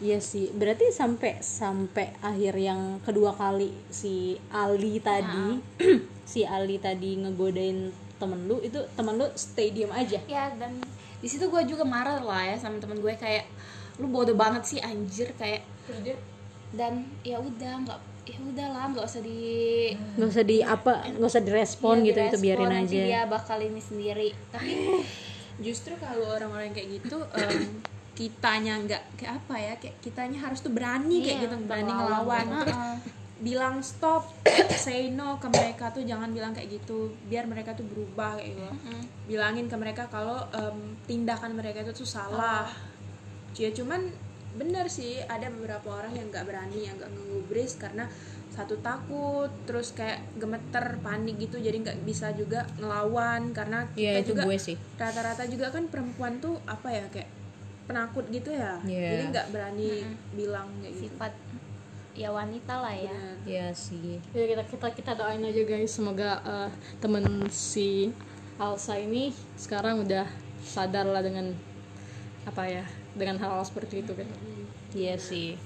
Iya sih, berarti sampai sampai akhir yang kedua kali si Ali tadi, si Ali tadi ngegodain temen lu itu temen lu stay diem aja. ya dan di situ gue juga marah lah ya sama temen gue kayak lu bodoh banget sih anjir kayak dan ya udah nggak ya udahlah nggak usah di nggak usah di apa nggak usah direspon Iya, gitu itu biarin aja. dia bakal ini sendiri. Tapi justru kalau orang-orang kayak gitu em, kitanya nggak kayak apa ya kayak kitanya harus tuh berani kayak Iya, gitu berani ngelawan terus bilang stop say no ke mereka tuh jangan bilang kayak gitu biar mereka tuh berubah kayak gitu. Bilangin ke mereka kalau em, tindakan mereka itu tuh salah. Ya cuman bener sih ada beberapa orang yang nggak berani yang nggak ngegubris karena satu takut terus kayak gemeter panik gitu jadi nggak bisa juga ngelawan karena kita Iya, itu juga gue sih. rata-rata juga kan perempuan tuh apa ya kayak penakut gitu ya. Iya. jadi nggak berani bilang kayak gitu. Sifat ya wanita lah ya. Bener. Iya sih. Ya kita kita kita doain aja guys. Semoga eh, temen si Alsa ini sekarang udah sadar lah dengan apa ya dengan hal-hal seperti itu kan iya sih.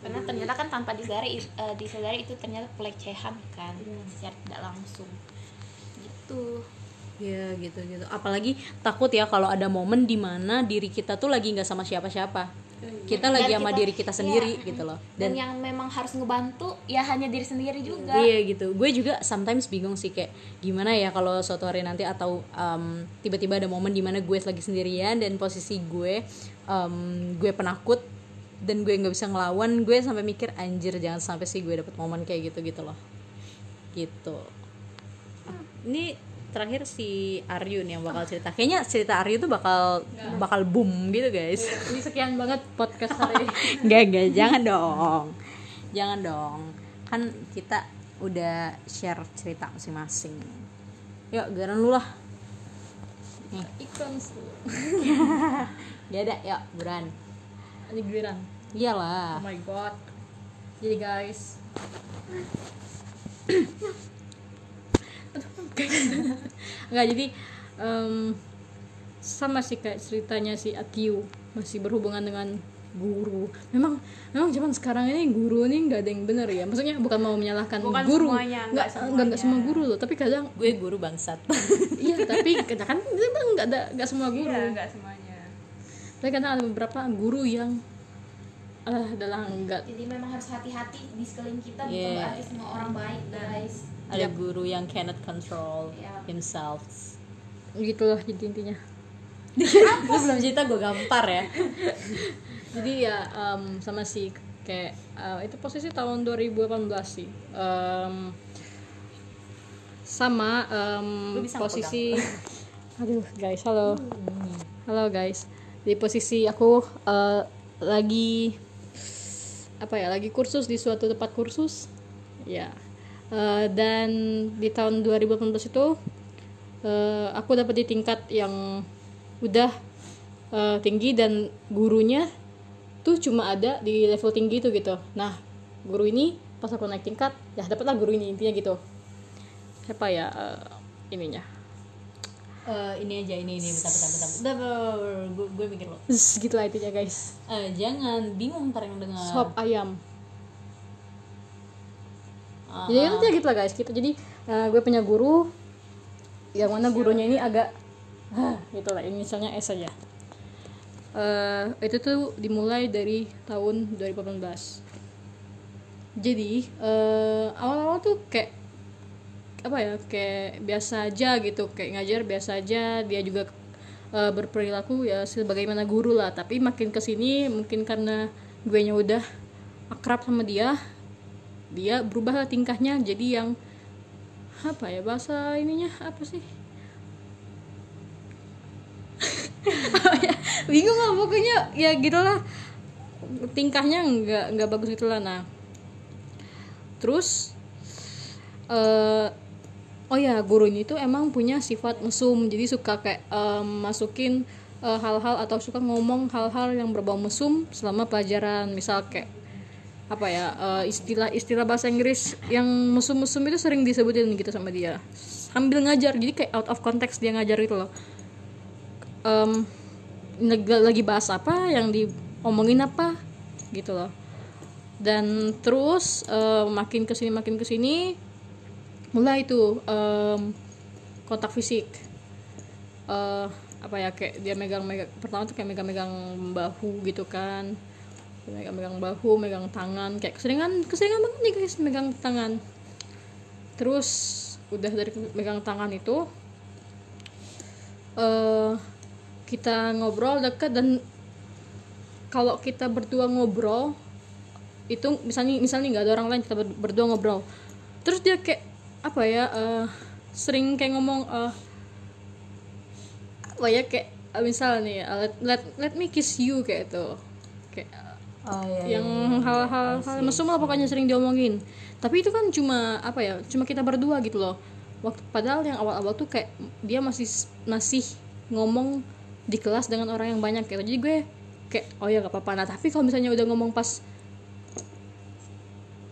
Karena ternyata kan tanpa disadari eh, disadari itu ternyata pelecehan kan secara tidak langsung. Gitu Iya gitu gitu apalagi takut ya kalau ada momen di mana diri kita tuh lagi nggak sama siapa-siapa. Kita lagi Dan sama kita- diri kita sendiri iya, gitu loh. Dan, dan yang memang harus ngebantu ya hanya diri sendiri juga. Iya gitu. Gue juga sometimes bingung sih kayak gimana ya kalau suatu hari nanti atau um, tiba-tiba ada momen di mana gue lagi sendirian dan posisi gue um, gue penakut dan gue nggak bisa ngelawan gue sampai mikir anjir jangan sampai sih gue dapet momen kayak gitu gitu loh. Gitu. Ini terakhir si Aryu nih yang bakal cerita kayaknya cerita Aryu tuh bakal bakal boom gitu guys ini sekian banget podcast hari ini Enggak, enggak, jangan dong. Jangan dong. Kan kita udah share cerita masing-masing. Yuk, garan lu lah. iklan tuh Gak ada, yuk, buran. ini giliran Iyalah. oh my god jadi guys Enggak jadi em, sama sih kayak ceritanya si Atiu masih berhubungan dengan guru. Memang memang zaman sekarang ini guru ini nggak ada yang benar ya. Maksudnya bukan mau menyalahkan Bukan guru. semuanya, nggak nggak nggak nggak semua guru loh. Tapi kadang Gue guru bangsat. iya tapi kadang kan memang nggak ada nggak semua guru. Iya, nggak semuanya. Tapi kadang ada beberapa guru yang ah adalah enggak jadi memang harus hati-hati di sekeliling kita bukan Yeah. berarti semua orang baik guys ada guru yang cannot control Yap. himself. gitulah jadi intinya. Lu belum cerita gue gampar ya. jadi ya em, sama si kayak eh, itu posisi tahun 2018 sih Em, sama bisa posisi aduh guys halo halo guys di posisi aku eh, lagi apa ya lagi kursus di suatu tempat kursus ya Eh, dan di tahun 2018 itu eh, aku dapat di tingkat yang udah eh, tinggi dan gurunya tuh cuma ada di level tinggi itu gitu nah guru ini pas aku naik tingkat ya dapatlah guru ini intinya gitu siapa ya eh, ininya Eh, ini aja ini ini bentar bentar bentar. Bentar, gue gue mikir lo. Zzz, gitulah intinya guys Eh, jangan bingung ntar yang dengar. sop ayam Ah, jadi nanti gitu lah guys. Kita jadi eh, gue punya guru yang mana gurunya ini agak Hah, gitu lah ini misalnya S aja. Eh, itu tuh dimulai dari tahun 2018 jadi eh, awal-awal tuh kayak apa ya kayak biasa aja gitu. Kayak ngajar biasa aja dia juga eh, berperilaku ya sebagaimana guru lah. Tapi makin ke sini mungkin karena gue nya udah akrab sama dia dia berubah tingkahnya jadi yang apa ya bahasa ininya apa sih? Bingung lah pokoknya ya gitulah. Tingkahnya nggak nggak bagus gitulah nah. Terus eh oh ya guru ini tuh emang punya sifat mesum. Jadi suka kayak em, masukin eh, hal-hal atau suka ngomong hal-hal yang berbau mesum selama pelajaran. Misal kayak apa ya eh, istilah-istilah bahasa Inggris yang mesum-mesum itu sering disebutin gitu sama dia. Sambil ngajar jadi kayak out of context dia ngajar itu loh. Em, lagi, bahas apa yang diomongin apa gitu loh. Dan terus eh, makin ke sini makin ke sini mulai itu em, kontak fisik. Eh, apa ya kayak dia megang megang pertama tuh kayak megang megang bahu gitu kan megang megang bahu megang tangan kayak keseringan keseringan banget nih guys megang tangan. Terus udah dari megang tangan itu eh kita ngobrol deket dan kalau kita berdua ngobrol itu misalnya misalnya nggak ada orang lain kita ber- berdua ngobrol. Terus dia kayak apa ya eh, sering kayak ngomong eh, apa ya kayak eh, misal nih eh, let, let let me kiss you kayak itu kayak Oh, iya, yang iya, iya. hal-hal hal mesum lah pokoknya sering diomongin. Tapi itu kan cuma apa ya cuma kita berdua gitu loh. Waktu padahal yang awal-awal tuh kayak dia masih masih ngomong di kelas dengan orang yang banyak gitu. Jadi gue kayak oh ya gak apa-apa. Nah tapi kalau misalnya udah ngomong pas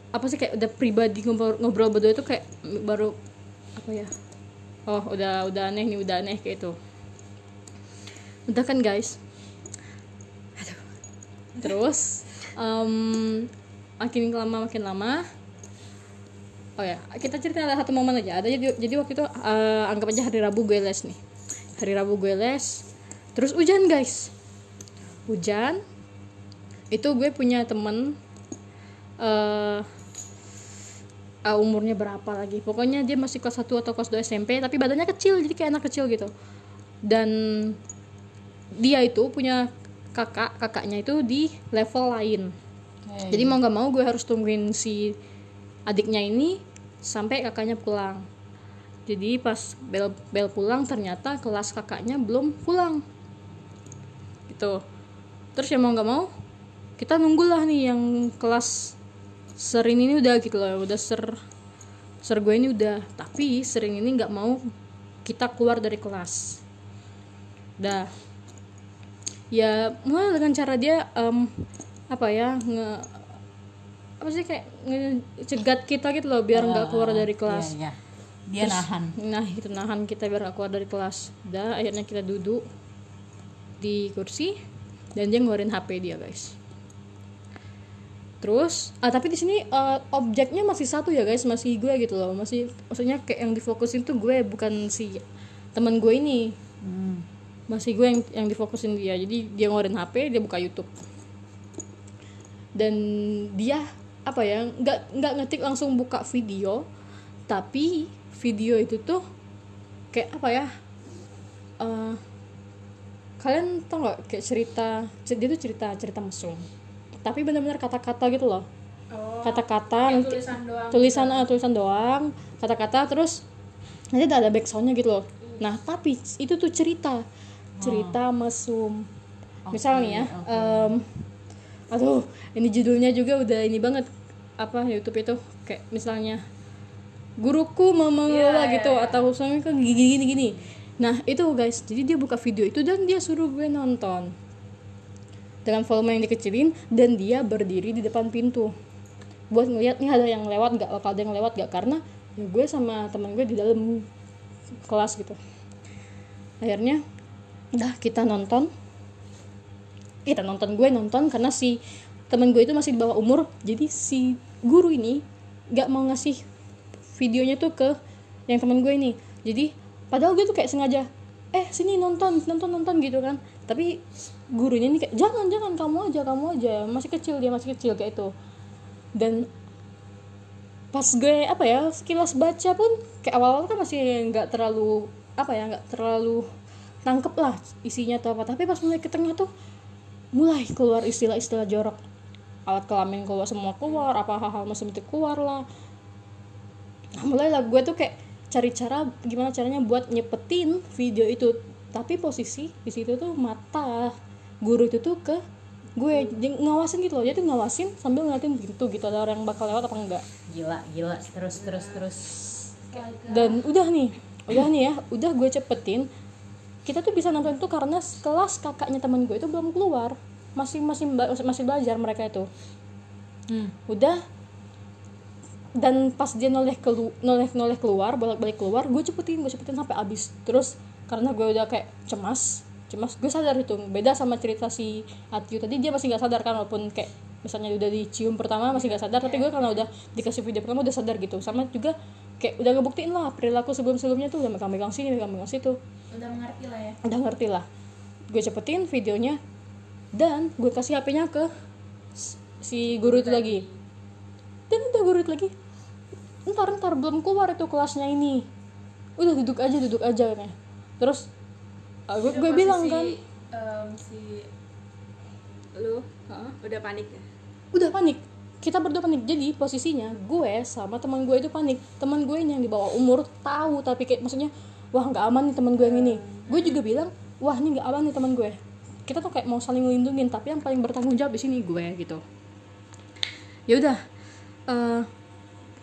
apa sih kayak udah pribadi ngobrol, ngobrol berdua itu kayak baru apa ya oh udah udah aneh nih udah aneh kayak itu udah kan guys terus em, makin lama makin lama oh ya kita cerita satu momen aja. Ada jadi, jadi waktu itu eh, anggap aja hari Rabu gue les nih. Hari Rabu gue les terus hujan guys. Hujan itu gue punya temen eh ah, umurnya berapa lagi? Pokoknya dia masih kelas 1 atau kelas 2 SMP tapi badannya kecil jadi kayak anak kecil gitu. Dan dia itu punya kakak kakaknya itu di level lain. Jadi mau nggak mau gue harus tungguin si adiknya ini sampai kakaknya pulang. Jadi pas bel bel pulang ternyata kelas kakaknya belum pulang. Gitu. Terus ya mau nggak mau kita nunggulah nih yang kelas ser ini udah gitu loh udah ser ser gue ini udah. Tapi sering ini nggak mau kita keluar dari kelas. Dah ya mulai dengan cara dia em, apa ya nge apa sih kayak ngecegat kita gitu loh biar nggak keluar dari kelas Iya, iya. dia nahan Nah itu nahan kita biar gak keluar dari kelas Udah akhirnya kita duduk di kursi dan dia ngeluarin HP dia guys. Terus ah tapi di sini eh, objeknya masih satu ya guys masih gue gitu loh masih maksudnya kayak yang difokusin tuh gue bukan si teman gue ini Hmm. Masih gue yang yang difokusin dia. Jadi dia ngeluarin HP dia buka YouTube. Dan dia apa ya nggak nggak ngetik langsung buka video tapi video itu tuh kayak apa ya eh, kalian tau nggak kayak cerita dia tuh cerita cerita mesum. Tapi benar-benar kata-kata gitu loh. Oh, kata-kata kayak nanti- tulisan doang. tulisan ah, tulisan doang kata-kata terus nanti ada backsoundnya gitu loh. Nah tapi itu tuh cerita cerita mesum. Misal nih ya em, aduh ini judulnya juga udah ini banget apa YouTube itu kayak misalnya guruku mau mengelola Iya, gitu iya, iya. atau misalnya ke gini gini gini. Nah itu guys jadi dia buka video itu dan dia suruh gue nonton. Dengan volume yang dikecilin dan dia berdiri di depan pintu. Buat ngeliat nih ada yang lewat gak bakal ada yang lewat gak karena ya gue sama teman gue di dalam kelas gitu. Akhirnya udah kita nonton. Kita nonton gue nonton karena si teman gue itu masih di bawah umur. Jadi si guru ini gak mau ngasih videonya tuh ke yang teman gue ini. Jadi padahal gue tuh kayak sengaja eh sini nonton nonton nonton gitu kan. Tapi gurunya ini kayak jangan jangan kamu aja kamu aja. Masih kecil dia masih kecil kayak itu. Dan pas gue apa ya sekilas baca pun kayak awal-awal kan masih nggak terlalu apa ya nggak terlalu tangkep lah isinya atau apa. Tapi pas mulai ke tengah tuh mulai keluar istilah-istilah jorok. Alat kelamin keluar semua keluar apa hal-hal macam itu keluar lah. Nah, mulai lah gue tuh kayak cari cara gimana caranya buat nyepetin video itu. Tapi posisi di situ tuh mata guru itu tuh ke gue. Ngawasin gitu loh. Dia tuh ngawasin sambil ngeliatin pintu gitu. Ada orang yang bakal lewat apa enggak. Gila gila. Terus terus terus. Dan udah nih. Udah nih ya. Udah gue cepetin kita tuh bisa nonton itu karena kelas kakaknya teman gue itu belum keluar. Masih masih masih belajar mereka itu. Hmm. udah. Dan pas dia noleh kelu noleh noleh keluar bolak balik keluar gue cepetin gue cepetin sampai abis terus karena gue udah kayak cemas cemas gue sadar itu. Beda sama cerita si Atiu tadi dia masih nggak sadar kan walaupun kayak misalnya udah dicium pertama masih nggak sadar tapi gue karena udah dikasih video pertama udah sadar gitu. Sama juga kayak udah ngebuktiin lah perilaku sebelum sebelumnya tuh udah megang megang sini megang megang situ. Udah mengerti lah ya. Udah ngerti lah. Gue cepetin videonya dan gue kasih HP-nya ke si guru itu lagi. Dan udah guru itu lagi. Ntar ntar belum keluar itu kelasnya ini. Udah duduk aja duduk aja katanya. Terus ah, gue, Itu gue posisi, bilang kan em, si lu "Hah? udah panik ya? Udah panik kita berdua panik. Jadi posisinya gue sama teman gue itu panik. Teman gue yang di bawah umur tahu tapi kayak maksudnya wah nggak aman nih teman gue yang ini. Gue juga bilang wah ini nggak aman nih teman gue. Kita tuh kayak mau saling ngelindungin tapi yang paling bertanggung jawab di sini gue gitu. Ya udah eh,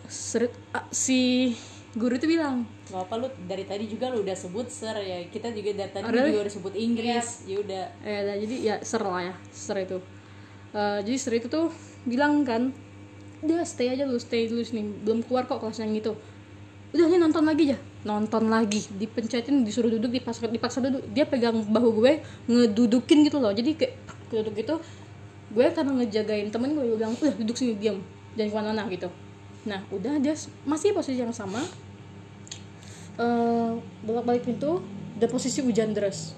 seret- ah, si guru itu bilang Gak apa lu dari tadi juga lu udah sebut ser ya. Kita juga dari tadi Ada juga nih? udah sebut Inggris. Ya udah. Eh nah, jadi ya ser lah ya ser itu Eh, jadi ser itu tuh bilang kan udah stay aja lu stay dulu sini. Belum keluar kok kelas yang itu. Udah nih nonton lagi aja. Nonton lagi? Dipencetin disuruh duduk dipaksa dipaksa duduk. Dia pegang bahu gue ngedudukin gitu loh. Jadi kayak duduk gitu. Gue karena ngejagain temen gue bilang udah duduk sini diam jangan ke mana-mana gitu. Nah udah dia masih posisi yang sama. Eh bolak balik pintu dan posisi hujan deras.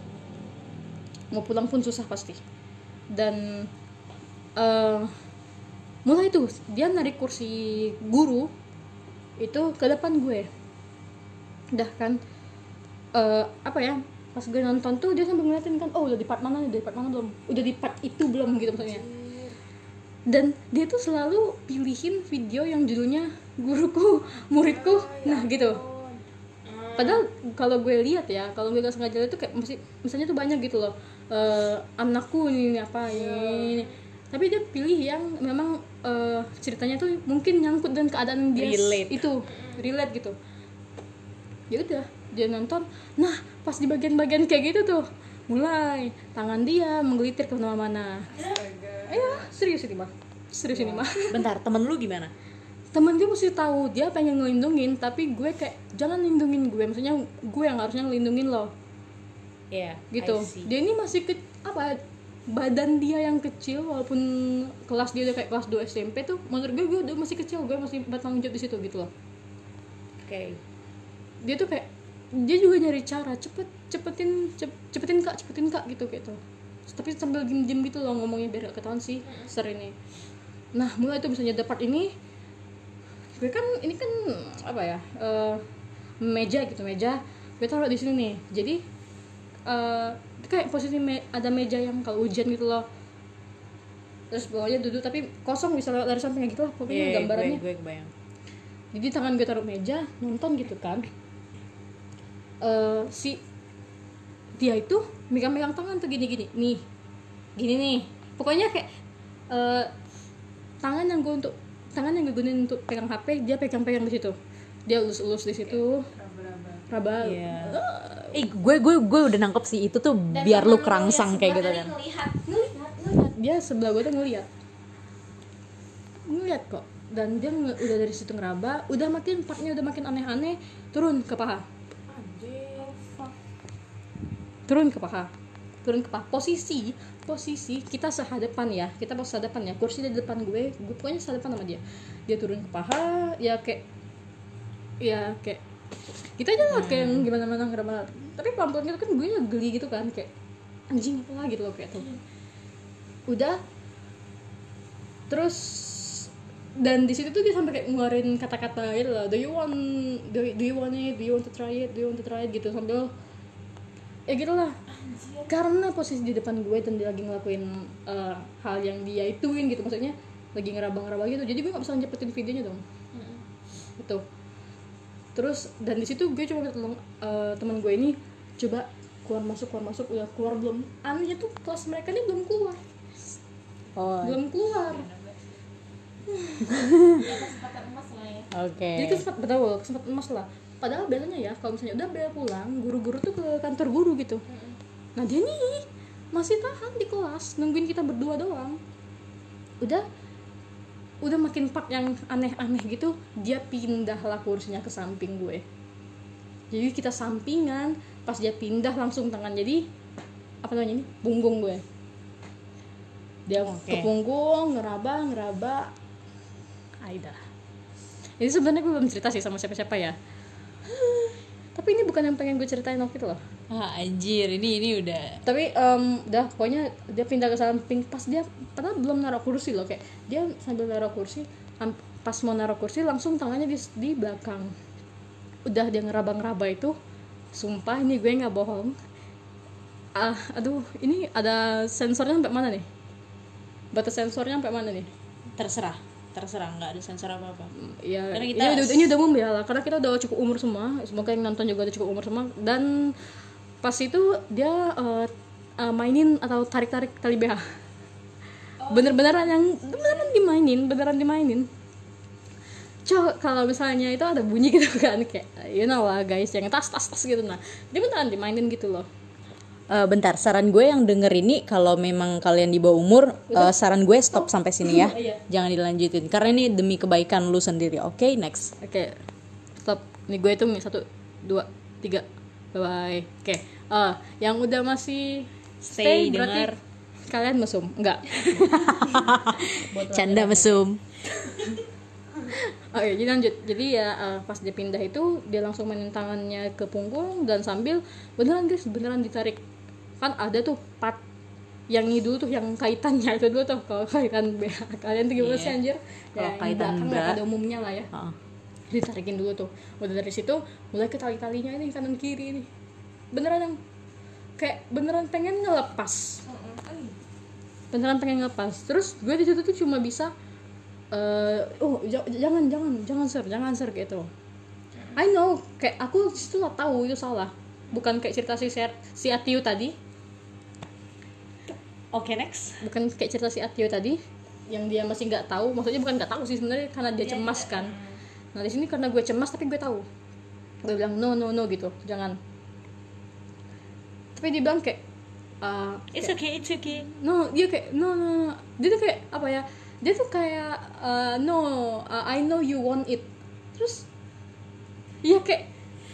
Mau pulang pun susah pasti. Dan eh mulai tuh dia narik kursi guru itu ke depan gue. Udah kan. Eh apa ya pas gue nonton tuh dia sambil ngeliatin kan oh udah di part mana nih? Di part mana belum? Udah di part itu belum? Gitu maksudnya. Dan dia tuh selalu pilihin video yang judulnya guruku muridku. Nah gitu. padahal kalau gue lihat ya kalau gue gak sengaja lihat tuh kayak masih misalnya tuh banyak gitu loh. Eh, anakku ini, ini apa ini, ini. Tapi dia pilih yang memang eh, ceritanya tuh mungkin nyangkut dengan keadaan dia Relate. itu relate gitu. Ya udah dia nonton. Nah pas di bagian-bagian kayak gitu tuh mulai tangan dia menggelitir ke mana-mana. Ayo serius ini mah serius ini mah bentar temen lu gimana? Temen gue mesti tahu dia pengen ngelindungin tapi gue kayak jangan lindungin gue. Maksudnya gue yang harusnya ngelindungin lo. Iya gitu. I see. dia ini masih ke apa badan dia yang kecil walaupun kelas dia udah kayak kelas 2 SMP tuh menurut gue gue udah masih kecil gue masih bertanggung jawab di situ gitu loh. Oke. Dia tuh kayak dia juga nyari cara cepet cepetin cep- cepetin kak cepetin kak gitu gitu. Tapi sambil diem diem gitu loh ngomongnya biar gak ketahuan sih ser ini. Nah mulai tuh misalnya dapat ini gue kan ini kan apa ya eh, meja gitu meja. Gue taruh di sini nih. Jadi eh, kayak posisi me- ada meja yang kalau hujan gitu loh. Terus bawahnya duduk tapi kosong bisa lewat dari sampingnya gitu lah pokoknya Iya, gambarannya. gue, gue kebayang. Jadi tangan gue taruh meja nonton gitu kan. Eh si dia itu megang-megang tangan tuh gini-gini. Nih gini nih. Pokoknya kayak eh tangan yang gue untuk tangan yang gue gunain untuk pegang HP dia pegang-pegang di situ. Dia elus-elus di situ. Raba. Iya. Eh, gue gue gue udah nangkep sih itu tuh biar lu kerangsang kayak gitu kan. ngelihat ngeliat dia sebelah gue tuh ngeliat ngeliat kok. Dan dia nge- udah dari situ ngeraba udah makin partnya udah makin aneh-aneh turun ke paha. Turun ke paha. Turun ke paha. Posisi posisi kita sehadapan ya. Kita pas sehadapan ya. Kursi di depan gue gue pokoknya sehadapan sama dia. Dia turun ke paha ya kayak ya kayak kita aja lah kayak gimana mana ngeraba tapi pelan pelan gitu kan gue ya geli gitu kan kayak anjing apa gitu loh kayak tuh. Udah. Terus dan di situ tuh dia sampai kayak ngeluarin kata-kata gitu loh do you want do, do you want it? Do you want to try it? Do you want to try it? Gitu sambil ya gitu lah. Karena posisi di depan gue dan dia lagi ngelakuin eh, hal yang dia ituin gitu maksudnya lagi ngeraba-ngeraba gitu jadi gue gak bisa nyepetin videonya dong. Itu terus dan di situ gue coba minta tolong eh, teman gue ini coba keluar masuk keluar masuk. Udah keluar belum? Anehnya tuh kelas mereka ini belum keluar. Oh, belum keluar. Kesempatan emas lah ya oke. jadi kesempatan betul kesempatan emas lah. Padahal biasanya ya kalau misalnya udah bel pulang guru-guru tuh ke kantor guru gitu. Nah dia nih masih tahan di kelas nungguin kita berdua doang. Udah udah makin part yang aneh-aneh gitu dia pindah lah kursinya ke samping gue. Jadi kita sampingan pas dia pindah langsung tangan. Jadi apa namanya ini? Punggung gue. Dia Oke. ke punggung ngeraba ngeraba. Aida. Ini sebenarnya gue belum cerita sih sama siapa-siapa ya tapi ini bukan yang pengen gue ceritain waktu itu loh. Ah, anjir, ini ini udah. Tapi em, udah pokoknya dia pindah ke samping. Pas dia padahal belum naruh kursi loh kayak dia sambil naruh kursi pas mau naruh kursi langsung tangannya di, di belakang. Udah dia ngeraba-ngeraba itu sumpah ini gue nggak bohong. Ah aduh ini ada sensornya sampai mana nih? Batas sensornya sampai mana nih? Terserah, terserah nggak ada sensor apa apa. ya Karena ini kita- udah ini udah umum ya lah. Karena kita udah cukup umur semua. Semoga yang nonton juga udah cukup umur semua. Dan pas itu dia eh, eh, mainin atau tarik tarik tali BH bener-beneran yang beneran dimainin beneran dimainin. Cok, kalau misalnya itu ada bunyi gitu kan kayak you know lah guys yang tas tas tas gitu. Nah dia beneran dimainin gitu loh Eh, bentar, saran gue yang denger ini kalau memang kalian di bawah umur, eh, saran gue stop sampai sini ya. Iya. Jangan dilanjutin karena ini demi kebaikan lu sendiri. Oke, next. Oke, stop. Ini gue nih satu, dua, tiga, bye bye. Oke, Eh, yang udah masih Stay, stay, berarti dengar. kalian mesum, enggak? Canda mesum. Oke, jadi lanjut. Jadi ya eh, pas dia pindah itu dia langsung mainin tangannya ke punggung dan sambil beneran guys, beneran ditarik. Kan ada tuh part yang ini dulu tuh yang kaitannya itu dulu tuh. Kalau kaitan BH kalian tuh gimana Iya. sih anjir? Kalau yang kaitan belakang bra. lah, pada umumnya lah ya. Heeh. ditarikin dulu tuh. Udah dari situ mulai ke tali talinya ini kanan kiri ini. Beneran yang kayak beneran pengen ngelepas. Beneran pengen ngelepas. Terus gue di situ tuh cuma bisa eh oh jangan jangan jangan ser jangan ser gitu. I know. Kayak aku di situ lah tahu itu salah. Bukan kayak cerita si Ser- si Atiu tadi oke next. Bukan kayak cerita si Atiu tadi yang dia masih nggak tahu. Maksudnya bukan nggak tahu sih sebenarnya karena dia cemas kan. Nah di sini karena gue cemas tapi gue tahu. Gue bilang no no no gitu. Jangan. Tapi dia bilang kayak uh, it's okay it's okay. No dia kayak no no, no. dia tuh kayak apa ya dia tuh kayak uh, no uh, I know you want it. Terus ya kayak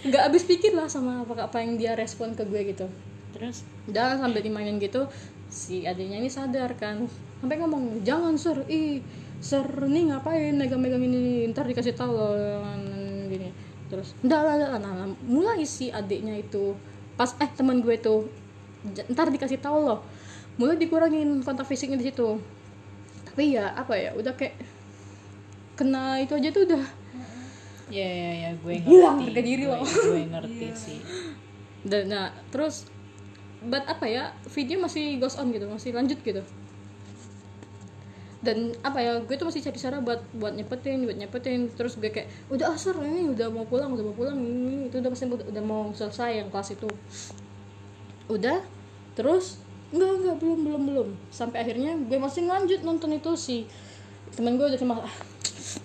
nggak habis pikir lah sama apa apa yang dia respon ke gue gitu. Terus? Dan sambil dimainin gitu si adiknya ini sadar kan. Sampai ngomong jangan sur. Ih sur nih ngapain megang-megang ini? Ntar dikasih tahu loh. Gini. Terus enggak lah enggak lah." nah, nah, mulai si adiknya itu pas eh teman gue tuh "J- ntar dikasih tahu loh. Mulai dikurangin kontak fisiknya di situ. Tapi ya apa ya udah kayak kena itu aja tuh udah. Ya ya ya gue ngerti Hilang harga diri gue, ngerti sih. Dan nah terus but apa ya video masih goes on gitu masih lanjut gitu. Dan apa ya gue tuh masih cari cara buat buat nyepetin buat nyepetin. Terus gue kayak udah asar ini udah mau pulang udah mau pulang ini itu udah pasti udah, udah mau selesai yang kelas itu. Udah terus enggak enggak belum belum belum. Sampai akhirnya gue masih lanjut nonton itu si temen gue udah cuma ah,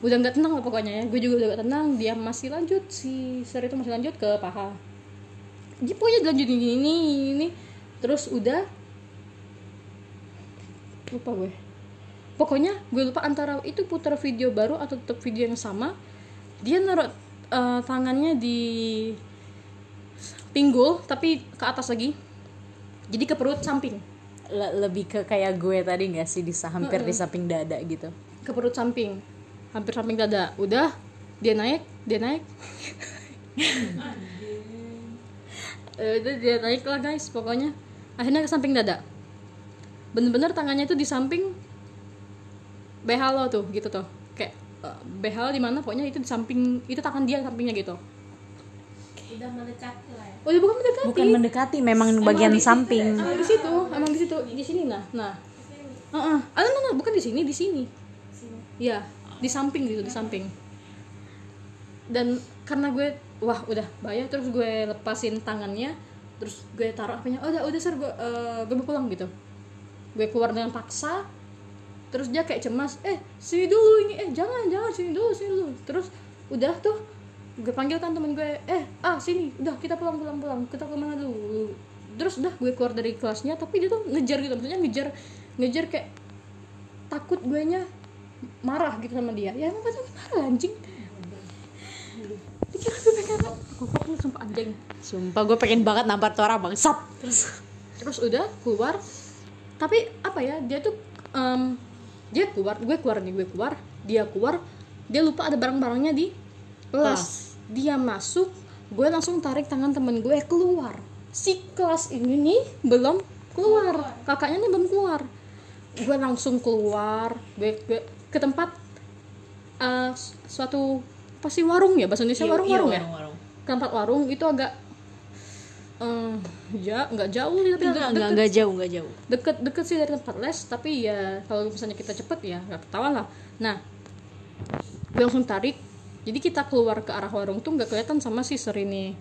udah nggak tenang lah pokoknya ya. Gue juga udah gak tenang dia masih lanjut si ser itu masih lanjut ke paha. Dia pokoknya dilanjutin gini ini, ini terus udah lupa gue. Pokoknya gue lupa antara itu putar video baru atau tetap video yang sama. Dia naruh eh, tangannya di pinggul tapi ke atas lagi. Jadi ke perut samping. Le- lebih ke kayak gue tadi nggak sih di hampir di samping dada gitu? Ke perut samping. Hampir samping dada. Udah dia naik dia naik. Eh, udah dia naik lah guys pokoknya akhirnya ke samping dada. Bener-bener tangannya itu di samping BH lo tuh gitu tuh kayak eh, BH lo di mana pokoknya itu di samping itu tangan dia sampingnya gitu. Udah mendekati lah ya. Oh ya bukan mendekati. Bukan mendekati memang bagian samping. Emang di situ emang di situ. Di sini nah nah. Heeh. ah no, no, no, bukan di sini di sini. Ya di samping gitu di samping. Dan karena gue wah udah bahaya terus gue lepasin tangannya terus gue taruh apanya oh, udah udah sir gue eh, gue mau pulang gitu. Gue keluar dengan paksa terus dia kayak cemas eh sini dulu ini eh jangan jangan sini dulu sini dulu. Terus udah tuh gue panggil kan temen gue eh ah sini udah kita pulang pulang pulang kita ke mana dulu? Terus udah gue keluar dari kelasnya tapi dia tuh ngejar gitu maksudnya ngejar ngejar kayak takut gue nya marah gitu sama dia. Ya emang pasti marah anjing. Dikira gue pengen goblok lu sumpah anjing. Sumpah gue pengen banget nampar tuh orang bangsat. Terus terus udah keluar. Tapi apa ya dia tuh em, dia keluar gue keluar nih gue keluar dia keluar dia lupa ada barang-barangnya di kelas. Dia masuk gue langsung tarik tangan temen gue keluar. Si kelas ini nih belum keluar. Kakaknya nih belum keluar. Gue langsung keluar gue, gue ke tempat eh, suatu pasti warung ya? Bahasa Indonesia Iya, warung iya, warung ya? warung-warung. ke tempat warung itu agak eh ya nggak jauh sih tapi enggak deket, enggak enggak jauh enggak jauh. Deket deket sih dari tempat les tapi ya kalau misalnya kita cepet ya nggak ketahuan lah. Nah gue langsung tarik. Jadi kita keluar ke arah warung tuh nggak kelihatan sama si Ser ini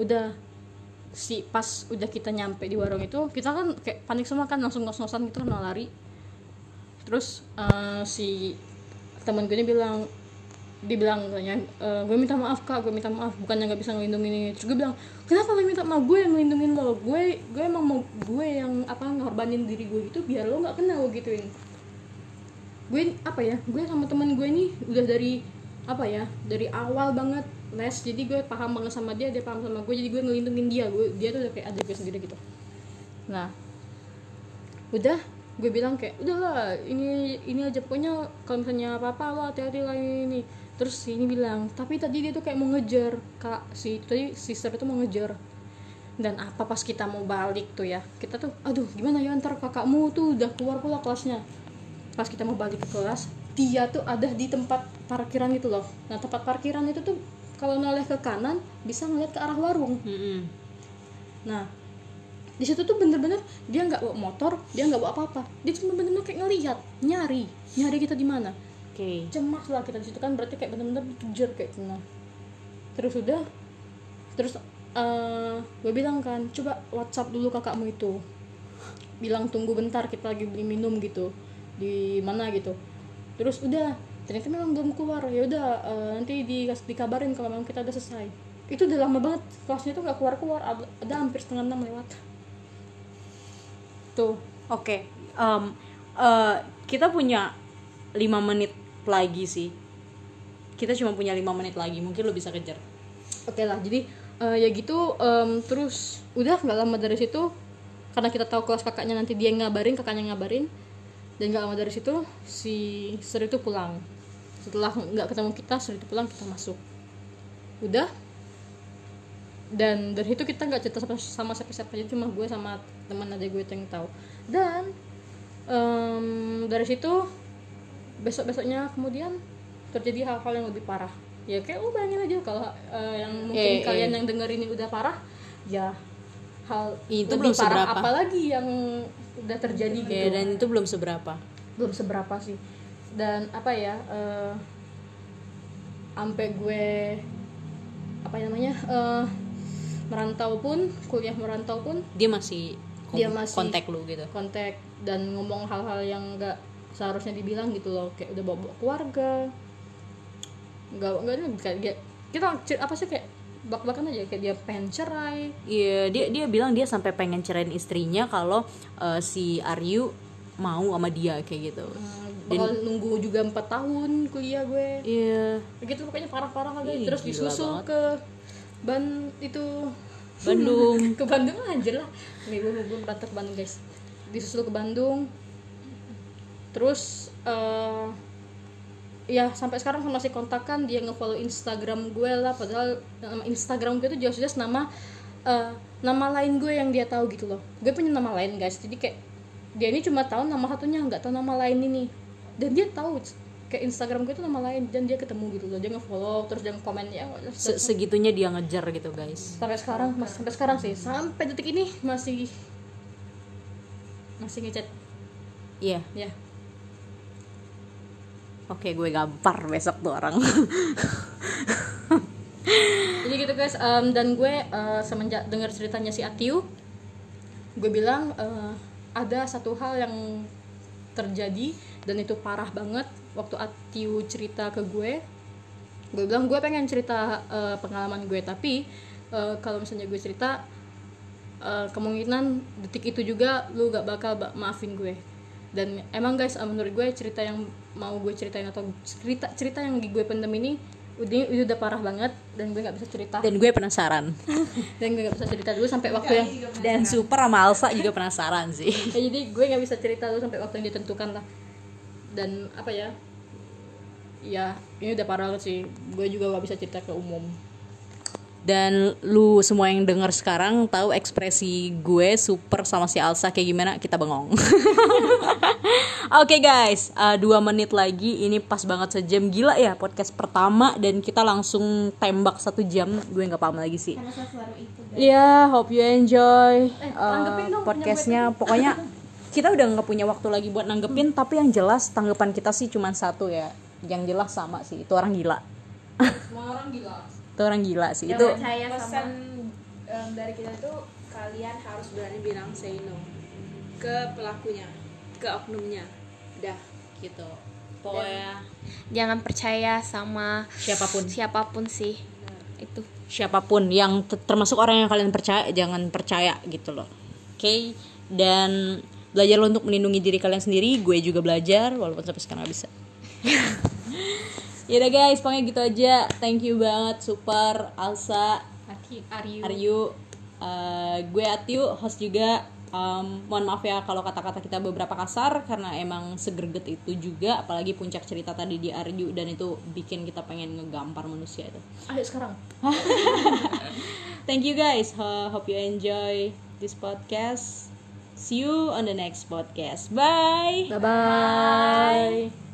udah si pas udah kita nyampe di warung itu kita kan kayak panik semua kan langsung ngos-ngosan gitu kan lari. Terus eh, si teman gue ini bilang dibilang katanya "E, gue minta maaf kak gue minta maaf bukannya nggak bisa ngelindungin ini. Terus gue bilang kenapa lo minta maaf? Gue yang ngelindungin lo. Gue gue emang mau gue yang apa ngorbanin diri gue gitu biar lo nggak kena lo gituin. Gue apa ya gue sama teman gue ini udah dari apa ya dari awal banget les jadi gue paham banget sama dia dia paham sama gue jadi gue ngelindungin dia. Gue dia tuh udah kayak adik gue sendiri gitu. Nah udah gue bilang kayak udahlah ini ini aja. Pokoknya kalau misalnya apa apa lo hati-hati lah ini terus si ini bilang tapi tadi dia tuh kayak mau ngejar kak si tadi sister itu mau ngejar dan apa pas kita mau balik tuh ya kita tuh aduh gimana ya ntar kakakmu tuh udah keluar pula kelasnya pas kita mau balik ke kelas dia tuh ada di tempat parkiran itu loh nah tempat parkiran itu tuh kalau noleh ke kanan bisa ngeliat ke arah warung Mm-mm. Nah, di situ tuh bener-bener dia nggak bawa motor, dia nggak bawa apa-apa. Dia cuma bener-bener kayak ngelihat, nyari, nyari kita di mana. Oke. Cemas lah kita di situ kan berarti kayak bener-bener dikejar kayak gitu. Nah, terus udah terus eh gue bilang kan coba WhatsApp dulu kakakmu itu. Bilang tunggu bentar kita lagi beli minum gitu. Di mana gitu. Terus udah ternyata memang belum keluar. Ya udah eh, nanti di dikabarin kalau memang kita udah selesai. Itu udah lama banget kelasnya tuh nggak keluar keluar ada hampir setengah enam lewat. Tuh. Oke, em, eh, kita punya lima menit lagi sih. Kita cuma punya lima menit lagi, mungkin lo bisa kejar. oke lah jadi eh, ya gitu em, terus udah nggak lama dari situ karena kita tahu kelas kakaknya nanti dia ngabarin kakaknya ngabarin dan nggak lama dari situ si Sri itu pulang setelah nggak ketemu kita Sri itu pulang kita masuk udah dan dari itu kita nggak cerita sama, siapa-siapa jadi cuma gue sama teman aja gue yang tahu dan em, dari situ besok besoknya kemudian terjadi hal-hal yang lebih parah ya kayak lu bayangin aja kalau eh, yang mungkin Eh, kalian eh. yang denger ini udah parah ya hal Itu lebih belum parah seberapa. apalagi yang udah terjadi gitu Ya, dan itu belum seberapa. belum seberapa sih dan apa ya eh sampai gue apa namanya eh merantau pun kuliah merantau pun Dia masih, Dia masih- kontak lu gitu. kontak dan ngomong hal-hal yang nggak seharusnya dibilang gitu loh kayak udah bawa, -bawa keluarga. Nggak nggak kayak kita apa sih kayak bak-bakan aja kayak dia pengen cerai. Iya, dia dia bilang dia sampai pengen ceraiin istrinya kalau eh, si Aryu mau sama dia kayak gitu. Eh, bakal nunggu juga empat tahun kuliah gue. Iya, begitu pokoknya parah-parah Ih, terus disusul banget. ke ban itu. Bandung. ke Bandung aja lah. Nih gue belum berangkat ke Bandung guys. Disusul ke Bandung terus eh ya sampai sekarang masih kontakan dia ngefollow Instagram gue lah padahal nama Instagram gue itu jelas-jelas nama eh, nama lain gue yang dia tahu gitu loh. Gue punya nama lain guys. Jadi kayak dia ini cuma tahu nama satunya nggak tahu nama lain ini. Dan dia tahu kayak Instagram gue itu nama lain dan dia ketemu gitu loh. Dia ngefollow terus dia komen ya Se- segitunya dia ngejar gitu, guys. sampai sekarang mas sampai sekarang sih. Sampai detik ini masih masih ngechat. Iya. ya Oke, gue gampar besok tuh orang. jadi gitu guys. Em, dan gue eh, semenjak dengar ceritanya si Atiu gue bilang eh, ada satu hal yang terjadi dan itu parah banget. Waktu Atiu cerita ke gue gue bilang gue pengen cerita eh, pengalaman gue. Tapi eh, kalau misalnya gue cerita eh, kemungkinan detik itu juga lu gak bakal ba- maafin gue dan emang guys eh, menurut gue cerita yang mau gue ceritain atau cerita cerita yang gue pendem ini udah udah parah banget dan gue nggak bisa cerita. Dan gue penasaran. dan gue nggak bisa cerita dulu sampai waktu yang Dan Super sama Alsa juga penasaran sih. ya, jadi gue nggak bisa cerita dulu sampai waktu yang ditentukan lah. Dan apa ya? Ya ini udah parah banget sih. Gue juga nggak bisa cerita ke umum Dan lu semua yang denger sekarang tahu ekspresi gue Super sama si Alsa kayak gimana? Kita bengong. Oke guys, uh, dua menit lagi. Ini pas banget sejam gila ya podcast pertama dan kita langsung tembak satu jam. Gue nggak paham lagi sih. karena sesuatu itu Ya, hope you enjoy uh, tanggepin dong, podcastnya. Pokoknya kita udah nggak punya waktu lagi buat nanggepin, tapi yang jelas tanggapan kita sih cuma satu ya. Yang jelas sama sih, itu orang gila. semua orang gila Itu orang gila sih. Yang Itu percaya pesan sama em, dari kita itu kalian harus berani bilang say no ke pelakunya ke oknumnya. Dah gitu. Pokoknya jangan percaya sama siapa pun. siapa pun sih. Itu. Siapa pun yang te- termasuk orang yang kalian percaya jangan percaya gitu loh. Oke? Dan belajar lo untuk melindungi diri kalian sendiri. Gue juga belajar walaupun sampai sekarang gak bisa Yaudah guys, pokoknya gitu aja. Thank you banget, super Alsa, Aryu Aryu, Uh, gue Atiu, host juga. Um, mohon maaf ya kalau kata-kata kita beberapa kasar karena emang segerget itu juga, apalagi puncak cerita tadi di Aryu dan itu bikin kita pengen ngegampar manusia itu. ayo sekarang Thank you guys. Ho- hope you enjoy this podcast. See you on the next podcast. Bye. bye bye